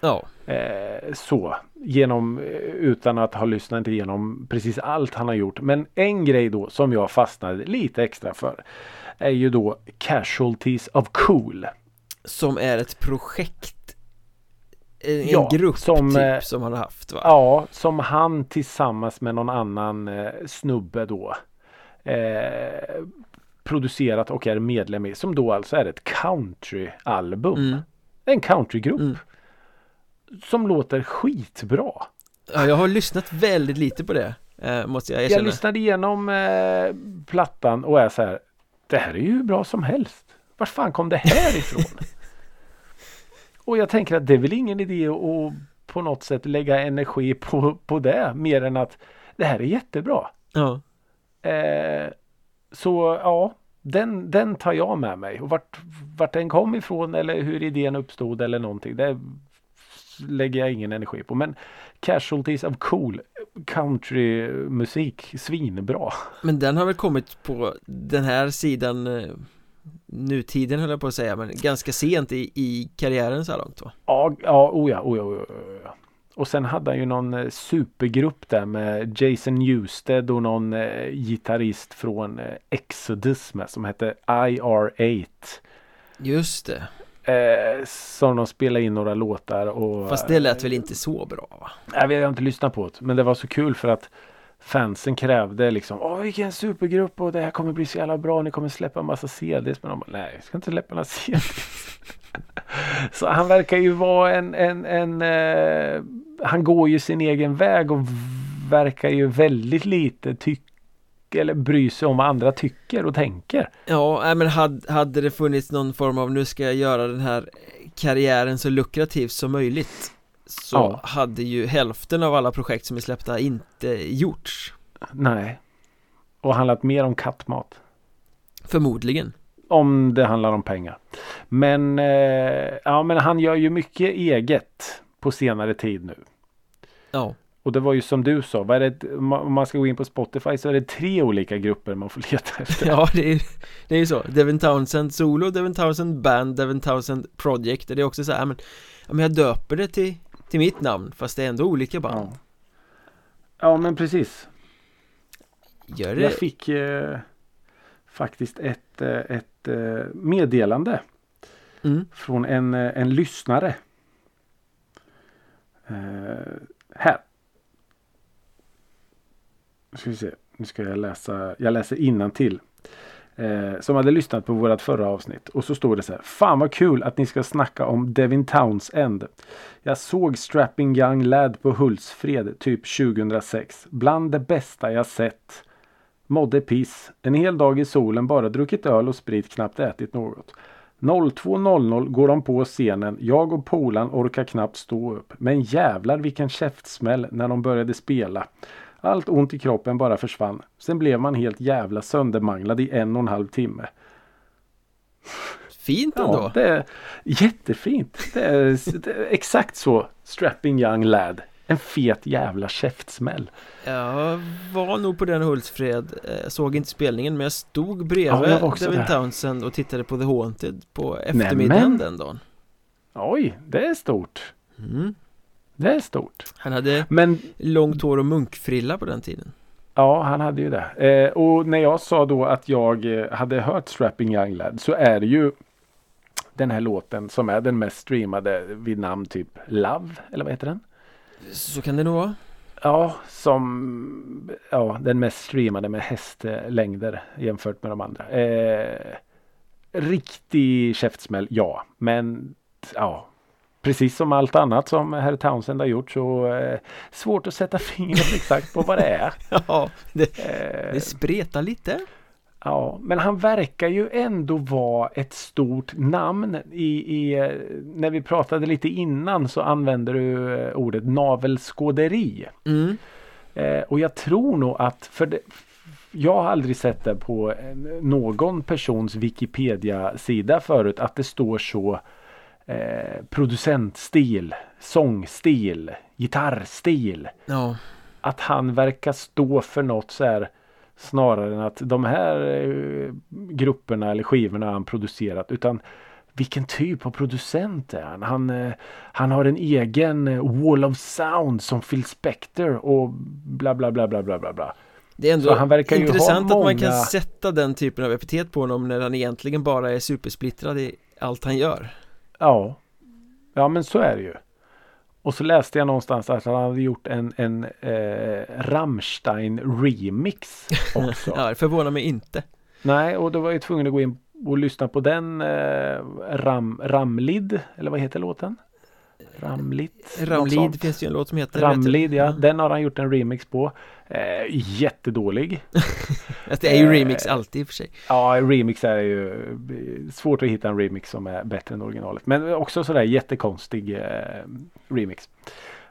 Ja. Eh, så, genom, utan att ha lyssnat igenom precis allt han har gjort. Men en grej då som jag fastnade lite extra för är ju då Casualties of Cool. Som är ett projekt en, ja, grupp som, typ eh, som han har haft va? Ja, som han tillsammans med någon annan eh, snubbe då eh, producerat och är medlem i. Som då alltså är ett countryalbum. Mm. En countrygrupp. Mm. Som låter skitbra. Ja, jag har lyssnat väldigt lite på det. Eh, måste jag erkänna. Jag lyssnade igenom eh, plattan och är så här. Det här är ju bra som helst. Var fan kom det här ifrån? Och jag tänker att det är väl ingen idé att på något sätt lägga energi på, på det mer än att det här är jättebra. Ja. Eh, så ja, den, den tar jag med mig. Och vart, vart den kom ifrån eller hur idén uppstod eller någonting. Det lägger jag ingen energi på. Men Casualties of Cool countrymusik, svinbra. Men den har väl kommit på den här sidan eh, nutiden höll jag på att säga men ganska sent i, i karriären så här långt va? Ja, ja, oh ja, oh ja, oh ja. Och sen hade han ju någon eh, supergrupp där med Jason Newsted och någon eh, gitarrist från eh, Exodus med som hette IR8. Just det. Eh, som de spelade in några låtar och Fast det lät väl inte så bra va? Jag vet, jag har inte lyssnat på det men det var så kul för att fansen krävde liksom Åh vilken supergrupp och det här kommer bli så jävla bra. Ni kommer släppa en massa CDs. Men de bara, nej, jag ska inte släppa några CDs. så han verkar ju vara en, en, en eh, han går ju sin egen väg och verkar ju väldigt lite tycka eller bry sig om vad andra tycker och tänker. Ja, men hade, hade det funnits någon form av nu ska jag göra den här karriären så lukrativ som möjligt så Ja. hade ju hälften av alla projekt som är släppta inte gjorts Nej. Och handlat mer om kattmat. Förmodligen Om det handlar om pengar. Men, eh, ja, men han gör ju mycket eget på senare tid nu. Ja, Och det var ju som du sa, vad är det, om man ska gå in på Spotify så är det tre olika grupper man får leta efter. ja det, är, det är ju så Devin Townsend Solo, Devin Townsend Band, Devin Townsend Project Det är också så här, men, men jag döper det till, till mitt namn fast det är ändå olika band Ja, ja men precis. Gör det? Jag fick eh, faktiskt ett, eh, ett eh, meddelande Mm. från en, eh, en lyssnare. Eh, här. Nu ska vi se. Nu ska jag läsa. Jag läser till. Eh, som hade lyssnat på vårat förra avsnitt. Och så står det så här. Fan vad kul att ni ska snacka om Devin Townsend. Jag såg Strapping Young Lad på Hultsfred typ 2006. Bland det bästa jag sett. Mådde piss. En hel dag i solen bara druckit öl och sprit knappt ätit något. 02.00 går de på scenen. Jag och Polan orkar knappt stå upp. Men jävlar vilken käftsmäll när de började spela. Allt ont i kroppen bara försvann. Sen blev man helt jävla söndermanglad i en och en halv timme. Fint ändå Ja, det är jättefint. Det är, det är exakt så. Strapping young lad. En fet jävla käftsmäll. Jag var nog på den Hultsfred eh, Jag såg inte spelningen men jag stod Ja, bredvid jag var också Devin där. Townsend och tittade på The Haunted på eftermiddagen Nämen. den dagen Oj, det är stort. mm. Det är stort. Han hade Men långt hår och munkfrilla på den tiden Ja, han hade ju det. Eh, och när jag sa då att jag eh, hade hört Strapping Young Lad så är det ju den här låten som är den mest streamade vid namn typ Love, eller vad heter den? Så kan det nog vara Ja, som ja, den mest streamade med hästlängder jämfört med de andra. Eh, riktig käftsmäll, ja. Men ja, precis som allt annat som herr Townsend har gjort så eh, svårt att sätta fingret exakt på vad det är. Ja, det, Eh, det spretar lite Ja, men han verkar ju ändå vara ett stort namn. I, i, eh, när vi pratade lite innan så använder du eh, ordet navelskåderi. mm. Eh, och jag tror nog att, för det, jag har aldrig sett det på eh, någon persons Wikipedia-sida förut att det står så eh, producentstil, sångstil, gitarrstil. Ja, Att han verkar stå för något så här snarare än att de här eh, grupperna eller skivorna han producerat utan vilken typ av producent är han? Han, eh, han har en egen wall of sound som Phil Spector och bla bla bla bla bla bla bla. det är ändå intressant att man kan många- sätta den typen av epitet på honom när han egentligen bara är supersplittrad i allt han gör Ja. Ja men så är det ju. Och så läste jag någonstans att han hade gjort en, en eh, Rammstein remix också. Ja, det förvånar mig inte Nej, och då var jag tvungen att gå in och lyssna på den eh, Ram, Ramlid, eller vad heter låten? Ramlit? Ramlid sånt. finns ju en låt som heter Ramlid. Ja. Den har han gjort en remix på. Eh, jättedålig. Att det är ju Eh, remix alltid i och för sig Ja, remix är ju svårt att hitta en remix som är bättre än originalet. Men också sådär jättekonstig eh, remix.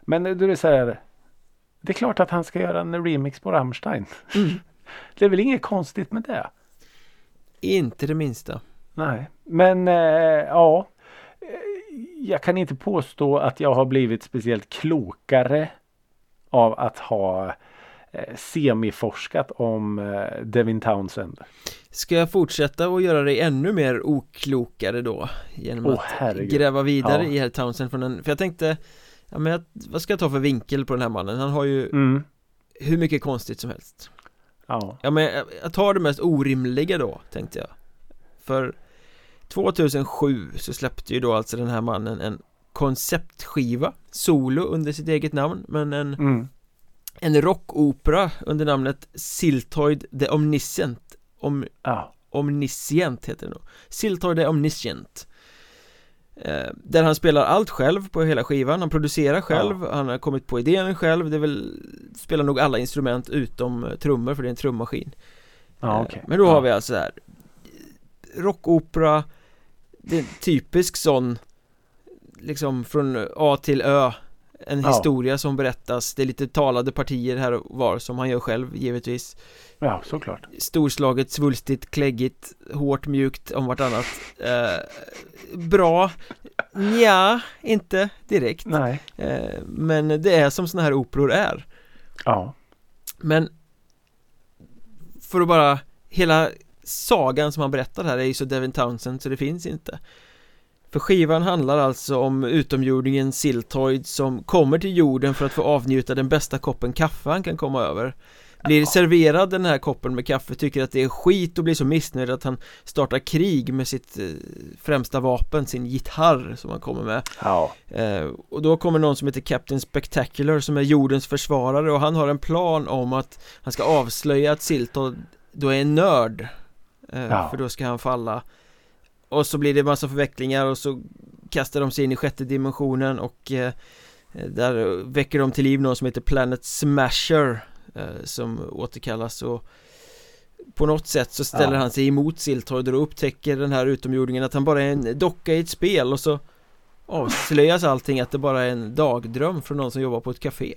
Men då är så här. Det är klart att han ska göra en remix på Rammstein. mm. Det är väl inget konstigt med det. Inte det minsta Nej, men eh, ja. Eh, Jag kan inte påstå att jag har blivit speciellt klokare av att ha semiforskat om eh, Devin Townsend. Ska jag fortsätta och göra dig ännu mer oklokare då? Genom Åh, att herregud. gräva vidare Ja. i herr Townsend från en, För jag tänkte Ja men jag, vad ska jag ta för vinkel på den här mannen? Han har ju Mm. hur mycket konstigt som helst Ja. Ja men jag, jag tar det mest orimliga då, tänkte jag För 2007 så släppte ju då alltså den här mannen en konceptskiva Solo under sitt eget namn Men en, Mm. En rockopera under namnet Siltoid the Omniscient. Om, ja. Omniscient heter det nog. Siltoid the Omniscient. Eh, Där han spelar allt själv på hela skivan. Han producerar själv, han har kommit på idén själv. Det är väl Spelar nog alla instrument utom eh, trummor för det är en trummaskin. Ja, Eh, okej. Men då har vi alltså här. Rockopera. Det är en typisk sån Liksom från A till Ö En Ja. historia som berättas Det är lite talade partier här och var som han gör själv givetvis Ja, såklart. Storslaget, svulstigt, kläggigt, hårt, mjukt om vartannat eh, Bra Ja, inte direkt Nej. eh, Men det är som såna här operor är Ja. Men För att bara Hela sagan som han berättar här är ju så Devin Townsend så det finns inte För skivan handlar alltså om utomjordingen Siltoid som kommer till jorden för att få avnjuta den bästa koppen kaffe han kan komma över. Blir serverad den här koppen med kaffe, tycker att det är skit och blir så missnöjd att han startar krig med sitt eh, främsta vapen, sin gitarr som han kommer med. Ja. Eh, och då kommer någon som heter Captain Spectacular som är jordens försvarare och han har en plan om att han ska avslöja att Silton då är en nörd. Eh, Ja. För då ska han falla Och så blir det massa förvecklingar och så kastar de sig in i sjätte dimensionen och eh, där väcker de till liv någon som heter Planet Smasher eh, Som återkallas och på något sätt så ställer Ja. han sig emot Siltoid och upptäcker den här utomjordingen att han bara är en docka i ett spel och så avslöjas allting att det bara är en dagdröm från någon som jobbar på ett café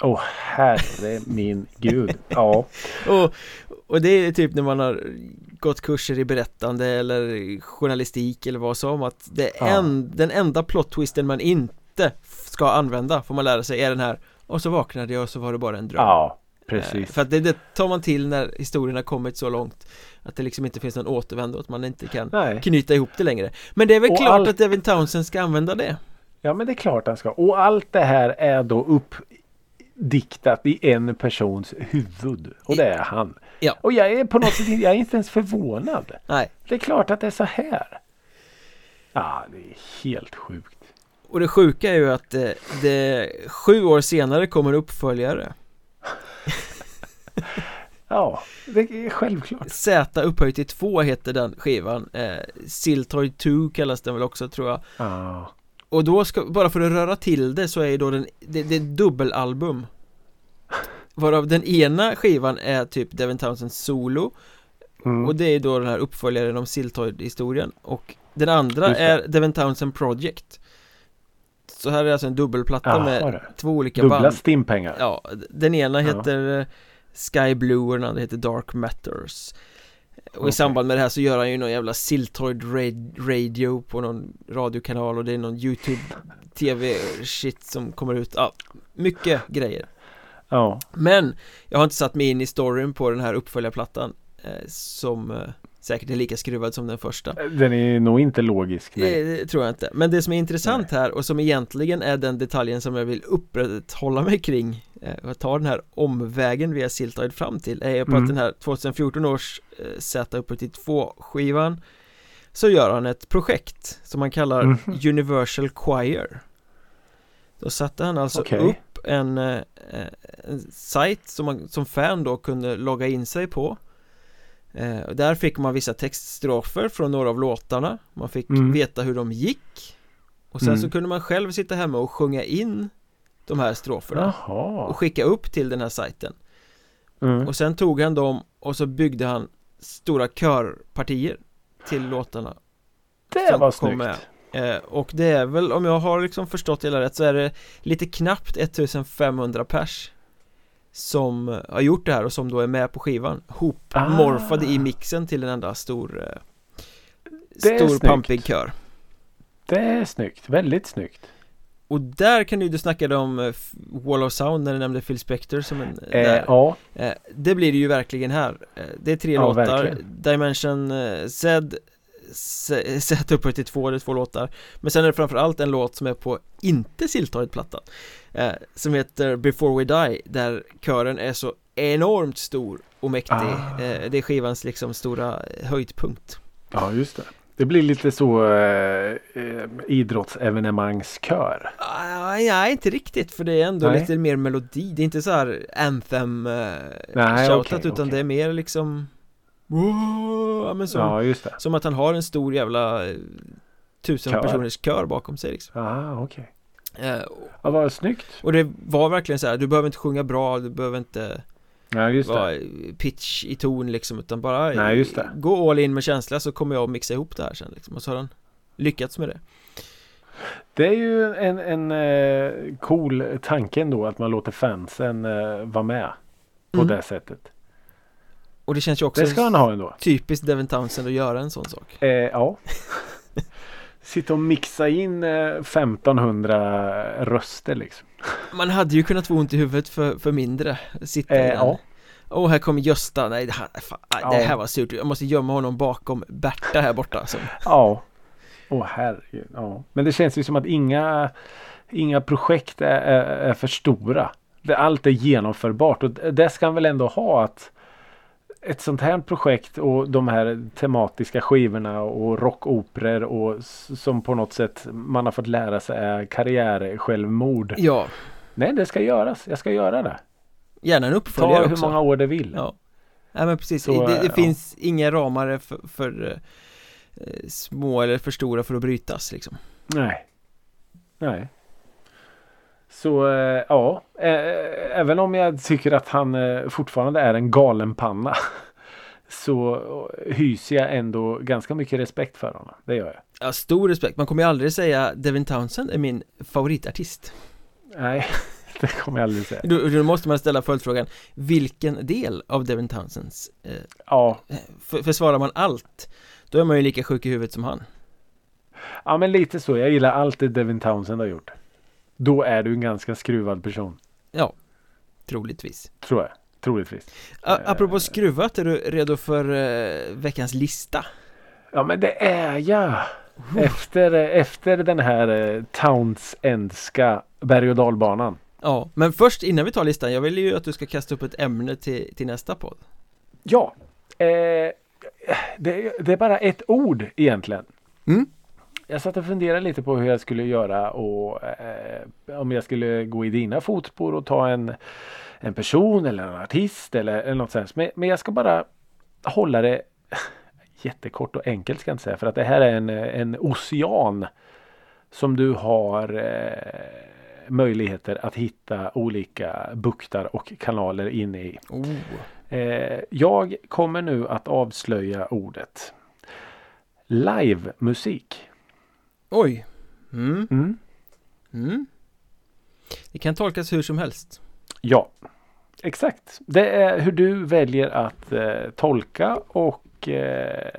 Åh herre min gud. Ja. och, och det är typ när man har gått kurser i berättande eller journalistik eller vad som att det Ja. en, den enda plot twisten man inte ska använda får man lära sig är den här och så vaknade jag och så var det bara en dröm Ja. Eh, Precis. För att det, det tar man till när historien har kommit så långt Att det liksom inte finns någon återvändo, att man inte kan Nej. knyta ihop det längre Men det är väl Och klart allt- att Devin Townsend ska använda det Ja men det är klart han ska. Och allt det här är då uppdiktat i en persons huvud. Och det är han. Ja. Och jag är på något sätt jag är inte ens förvånad. Nej, Det är klart att det är så här. Ja, det är helt sjukt. och det sjuka är ju att det, det sju år senare kommer uppföljare Ja, det är självklart. Z upphöjt till två heter den skivan eh, Siltoid 2 kallas den väl också tror jag Ja. Och då ska, bara för att röra till det så är ju då den, det, det är dubbelalbum Varav den ena skivan är typ Devin Townsends solo Mm. Och det är då den här uppföljaren om Siltoid-historien Och den andra är Devin Townsend Project Så här är alltså en dubbelplatta Jaha, med det. två olika Dubbla band stimpengar. Ja, den ena Ja. heter eh, Sky Blue och den andra heter Dark Matters Och i Okej. samband med det här så gör han ju någon jävla Siltoid ra- radio på någon radiokanal och det är någon YouTube TV-shit som kommer ut, ja, mycket grejer Ja. Men jag har inte satt mig in i storyn på den här uppföljarplattan eh, Som eh, säkert är lika skruvad som den första Den är nog inte logisk. Nej. det, det tror jag inte Men det som är intressant här och som egentligen är den detaljen som jag vill upprätthålla mig kring eh, Och ta den här omvägen via Siltoid fram till Är på Mm. att den här 2014 års eh, Z uppe till 2 skivan Så gör han ett projekt som han kallar Mhm. Universal Choir Då satte han alltså Okej. upp en, eh, en sajt som man som fan då kunde logga in sig på eh, Där fick man vissa textstrofer från några av låtarna Man fick Mm. veta hur de gick Och sen Mm. så kunde man själv sitta hemma och sjunga in de här stroferna Jaha. och skicka upp till den här sajten Mm. Och sen tog han dem och så byggde han stora körpartier till låtarna Det var snyggt. med. Eh, och det är väl, om jag har liksom förstått hela rätt så är det lite knappt 1500 pers Som har gjort det här och som då är med på skivan Hopmorfade Ah. i mixen till en enda stor eh, Det Stor snyggt. pampig kör Det är snyggt. Väldigt snyggt. Och där kan du, du snackade om eh, Wall of Sound när du nämnde Phil Spector som en Eh, där. ja. Eh, Det blir det ju verkligen här Det är tre Ja, låtar verkligen. Dimension Z Z upphöjt till två, är två låtar Men sen är det framförallt en låt som är på inte Siltoid-plattan eh, Som heter Before We Die Där kören är så enormt stor och mäktig Ah. eh, Det är skivans liksom stora höjdpunkt ja, just det. Det blir lite så eh, eh, idrottsevenemangskör. ah, Nej, inte riktigt för det är ändå Nej. lite mer melodi Det är inte så här anthem eh, Nej, shoutat okej, utan okej. det är mer liksom Wow, men som, Ja, just det. Som att han har en stor jävla eh, Tusen Kör. personers kör bakom sig liksom. Ah, okej. eh, Ja, vad snyggt. Och det var verkligen så här, du behöver inte sjunga bra, du behöver inte Ja, just vara det. pitch i ton liksom Utan bara Nej, just det. gå all in med känsla så kommer jag att mixa ihop det här sen liksom Och så har han lyckats med det Det är ju en, en eh, cool tanke ändå att man låter fansen eh, vara med på Mm. det sättet. Och det känns ju också Det ska han ha ändå. typiskt Devin Townsend att göra en sån sak Eh, ja. Sitta och mixa in eh, 1500 röster liksom. Man hade ju kunnat få ont i huvudet för, för mindre Sitta Eh, ja. Åh, här kommer Gösta, nej det här, fan, nej, det Ja. här var surt Jag måste gömma honom bakom Berta här borta som, Ja. Åh herregud. Ja. Men det känns ju som att inga, inga projekt är, är, är för stora. Allt är genomförbart och det ska han väl ändå ha att ett sånt här projekt och de här tematiska skivorna och rockoperor och som på något sätt man har fått lära sig är karriärsjälvmord. Ja, Nej, det ska göras. Jag ska göra det. gärna en Ta uppföljare hur också många år det vill. Ja, ja men precis, Så, det, det ja. finns inga ramar för, för eh, små eller för stora för att brytas liksom Nej. Nej. Så eh, ja, eh, även om jag tycker att han eh, fortfarande är en galenpanna så eh, hyser jag ändå ganska mycket respekt för honom. Det gör jag. Ja, stor respekt, man kommer ju aldrig säga Devin Townsend är min favoritartist Nej, det kommer jag aldrig säga. Då, då måste man ställa följdfrågan Vilken del av Devin Townsends eh, Ja, för, Försvarar man allt Då är man ju lika sjuk i huvudet som han ja, men lite så. Jag gillar allt det Devin Townsend har gjort. Då är du en ganska skruvad person. Ja, troligtvis Tror jag. Troligtvis. A Apropå skruvat, är du redo för eh, veckans lista? Ja men det är jag. Efter, efter den här eh, Townsendska berg och dalbanan. Ja, men först innan vi tar listan, jag vill ju att du ska kasta upp ett ämne till, till nästa podd Ja. Eh, det, det är bara ett ord egentligen. Mm. Jag satt och funderade lite på hur jag skulle göra och eh, om jag skulle gå i dina fotspår och ta en, en person eller en artist eller, eller något sånt. Men, men jag ska bara hålla det jättekort och enkelt ska jag inte säga för att det här är en, en ocean som du har eh, möjligheter att hitta olika buktar och kanaler inne i. Oh. Eh, jag kommer nu att avslöja ordet livemusik. Oj mm. Mm. Mm. Det kan tolkas hur som helst Ja, exakt. Det är hur du väljer att eh, tolka och eh,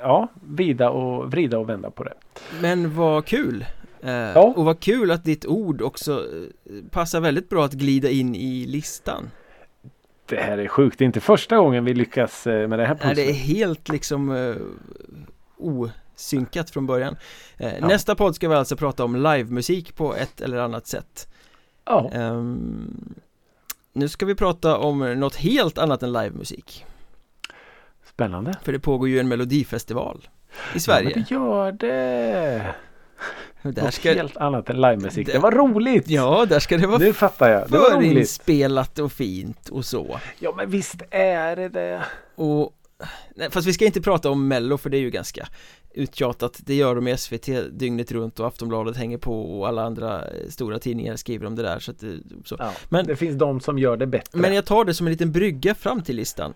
ja, vida och vrida och vända på det. Men vad kul! Eh, Ja. Och vad kul att ditt ord också eh, passar väldigt bra att glida in i listan Det här är sjukt. Det är inte första gången vi lyckas eh, med det här Nej, det är helt liksom eh, osynkat från början eh, Ja. Nästa podd ska vi alltså prata om livemusik på ett eller annat sätt Ja, Ehm, Nu ska vi prata om något helt annat än livemusik spännande. För det pågår ju en melodifestival i Ja, Sverige men det gör det. Där Något ska, helt annat än livemusik. Det- Det var roligt! Ja, där ska det vara Nu fattar jag. Det var roligt. och fint och så Ja men visst är det det. Och nej, Fast vi ska inte prata om mello för det är ju ganska uttjatat Det gör de i SVT dygnet runt och Aftonbladet hänger på och alla andra eh, stora tidningar skriver om det där så att det, så. Ja, Men- det finns de som gör det bättre. Men jag tar det som en liten brygga fram till listan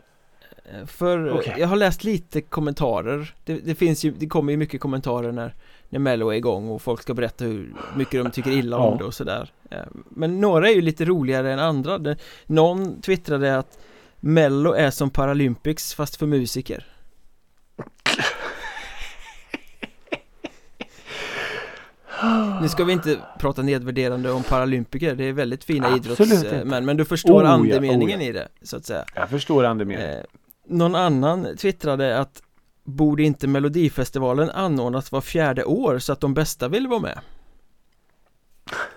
Eh, För eh, Okej. jag har läst lite kommentarer det, det finns ju, det kommer ju mycket kommentarer när När mello är igång och folk ska berätta hur mycket de tycker illa om Ja. det och sådär Eh, Men några är ju lite roligare än andra Någon twittrade att Mello är som Paralympics fast för musiker Nu ska vi inte prata nedvärderande om paralympiker, det är väldigt fina idrottsmän Men du förstår Oh ja, andemeningen oh ja. i det, så att säga Jag förstår andemeningen. eh, Någon annan twittrade att Borde inte Melodifestivalen anordnas var fjärde år så att de bästa vill vara med?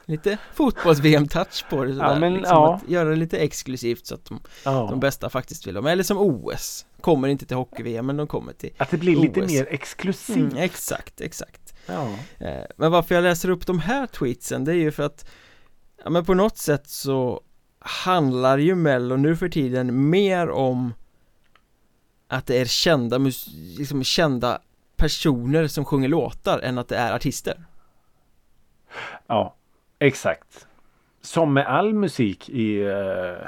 Lite fotbolls-VM-touch på det sådär, Ja, men, liksom ja. att göra det lite exklusivt så att de, ja. de bästa faktiskt vill vara med Eller som OS Kommer inte till hockey-VM men de kommer till Att det blir lite OS. mer exklusivt. mm, Exakt, exakt Ja. Eh, Men varför jag läser upp de här tweetsen det är ju för att Ja men på något sätt så Handlar ju Mello nu för tiden mer om Att det är kända, mus- liksom kända personer som sjunger låtar än att det är artister ja, exakt. Som med all musik i eh,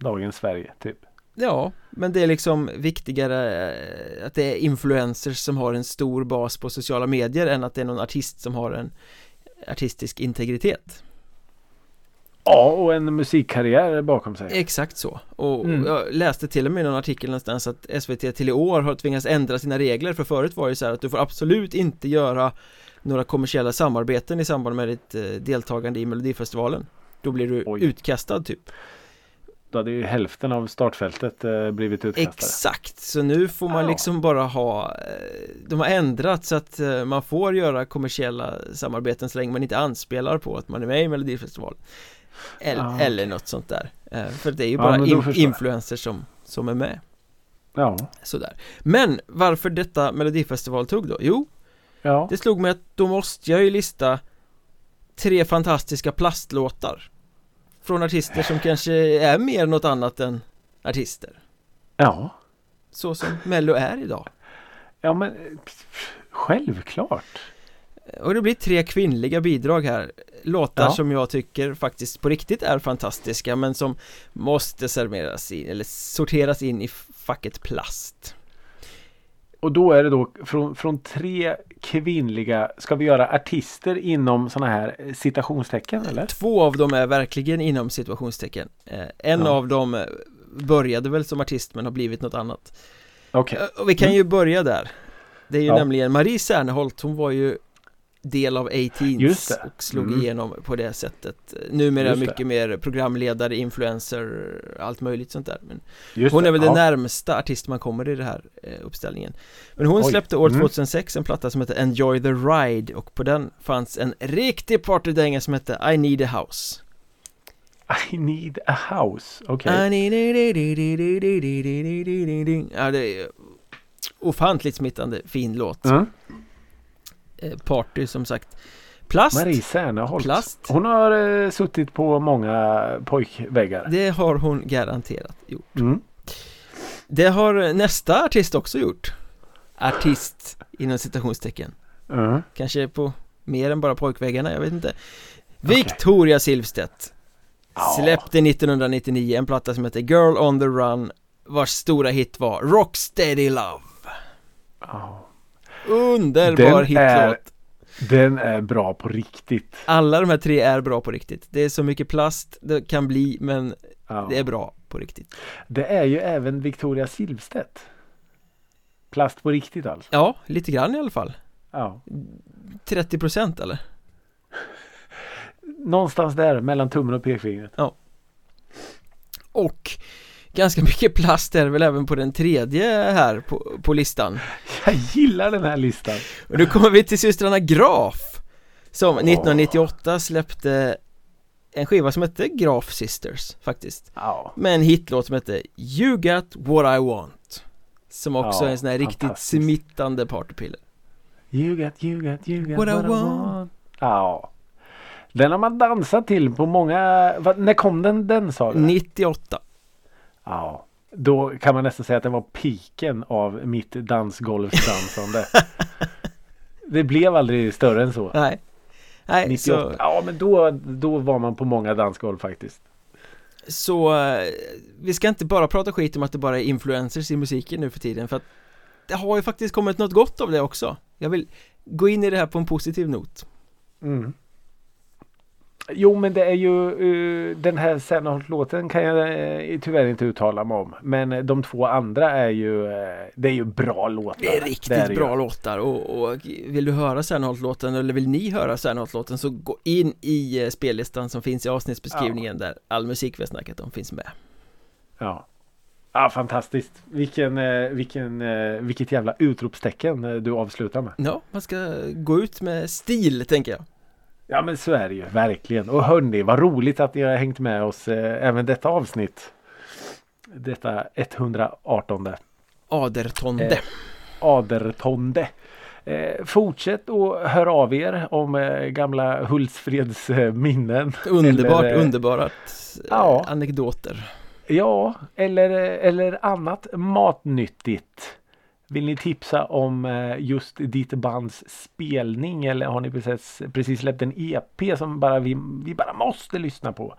dagens Sverige, typ. Ja, men det är liksom viktigare eh, att det är influencers som har en stor bas på sociala medier än att det är någon artist som har en artistisk integritet Ja, och en musikkarriär bakom sig. Exakt så Och Mm. jag läste till och med i någon artikel någonstans att SVT till i år har tvingats ändra sina regler För förut var det så här att du får absolut inte göra några kommersiella samarbeten i samband med ditt eh, deltagande i Melodifestivalen Då blir du Oj. utkastad typ Då hade ju hälften av startfältet eh, blivit utkastade. Exakt, så nu får man Ja. liksom bara ha eh, De har ändrat så att eh, man får göra kommersiella samarbeten så länge man inte anspelar på att man är med i Melodifestivalen Eller, Ja, eller något sånt där Eh, För det är ju Ja, bara jag. influencers som, som är med Ja. Sådär Men varför detta Melodifestival tog då? Jo, Ja. det slog mig att då måste jag ju lista Tre fantastiska plastlåtar Från artister som kanske är mer något annat än artister Ja. Så som Mello är idag Ja men självklart. Och det blir tre kvinnliga bidrag här Låtar Ja. som jag tycker faktiskt på riktigt är fantastiska men som måste serveras in eller sorteras in i facket plast Och då är det då från, från tre kvinnliga, ska vi göra artister inom sådana här eh, citationstecken eller? Två av dem är verkligen inom situationstecken Eh, En Ja. av dem eh, började väl som artist men har blivit något annat Okej. Och vi kan ju börja där Det är ju Ja. nämligen Marie Serneholt, hon var ju del av A-Teens och slog mm. igenom på det sättet Numera Just mycket det. mer programledare, influencer, allt möjligt sånt där men Hon är väl det. den närmsta artist man kommer i den här uppställningen Men hon Oj. släppte år 2006 mm. en platta som hette Enjoy the Ride och på den fanns en riktig partydänga som hette I need a house I need a house, okej okay. I need a... Ja, det är ofantligt smittande fin låt mm. Eh, Party som sagt Plast Marie Serneholt. Plast. Hon har eh, suttit på många pojkväggar. Det har hon garanterat gjort Mm. Det har nästa artist också gjort Artist inom citationstecken Mm. Kanske på mer än bara pojkväggarna, jag vet inte Victoria Silvstedt Ja. Släppte 1999 en platta som heter Girl on the Run Vars stora hit var Rocksteady Love Ja. Underbar Den hitlåt är- Den är bra på riktigt. Alla de här tre är bra på riktigt Det är så mycket plast det kan bli men Ja. det är bra på riktigt Det är ju även Victoria Silvstedt. Plast på riktigt alltså. Ja, lite grann i alla fall Ja. 30% eller? Någonstans där mellan tummen och pekfingret. Och ganska mycket plast är väl även på den tredje här på, på listan Jag gillar den här listan. Och nu kommer vi till systrarna Graf Som 1998 släppte en skiva som hette Graf Sisters faktiskt Ja. Med en hitlåt som hette You Got What I Want Som också Ja, är en sån här riktigt smittande partypiller You got, you got, you got What what, I I want. want. Ja. Den har man dansat till på många... vad- när kom den den sa du? 98 Ja. Då kan man nästan säga att det var piken av mitt dansgolvsdansande. det blev aldrig större än så. Nej Nej, 98. så, Ja men då, då var man på många dansgolv faktiskt. så eh, vi ska inte bara prata skit om att det bara är influencers i musiken nu för tiden för att det har ju faktiskt kommit något gott av det också Jag vill gå in i det här på en positiv not Mm. Jo men det är ju uh, den här Serneholt-låten kan jag uh, tyvärr inte uttala mig om. Men eh, de två andra är ju, eh, det är ju bra låtar. Det är riktigt det bra ju. låtar och, och vill du höra Serneholt-låten eller vill ni höra Serneholt-låten så gå in i spellistan som finns i avsnittsbeskrivningen där all musik vi har snackat om finns med Ja. Ja fantastiskt. Vilken, vilken, vilket jävla utropstecken du avslutar med. Ja, man ska gå ut med stil tänker jag Ja men så är det ju verkligen. Och hörni vad roligt att ni har hängt med oss eh, även detta avsnitt. Detta 118. Adertonde Eh, Adertonde. Eh, fortsätt och hör av er om eh, gamla Hultsfreds eh, minnen. Underbart, eller, eh, underbart eh, ja. anekdoter Ja, eller, eller annat matnyttigt. Vill ni tipsa om eh, just ditt bands spelning eller har ni precis, precis släppt en EP som bara vi, vi bara måste lyssna på?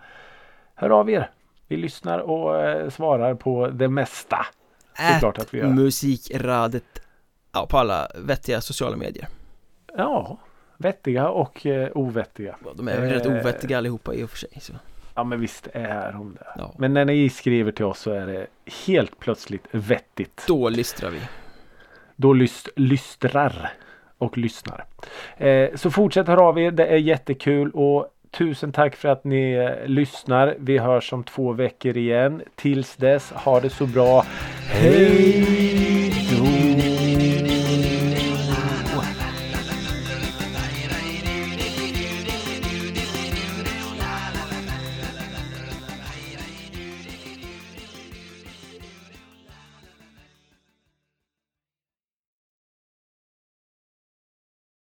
Hör av er. Vi lyssnar och eh, svarar på det mesta. Såklart att vi gör. Musikradet ja, på alla vettiga sociala medier. Ja, vettiga och eh, ovettiga. Ja, de är väl eh, rätt ovettiga allihopa i och för sig. Så. Ja men visst är de det. Ja. Men när ni skriver till oss så är det helt plötsligt vettigt. Då lystrar vi. Då lyst, lystrar och lyssnar. Eh, så fortsätt höra av er. Det är jättekul och tusen tack för att ni eh, lyssnar. Vi hörs om två veckor igen. Tills dess, ha det så bra. Hej!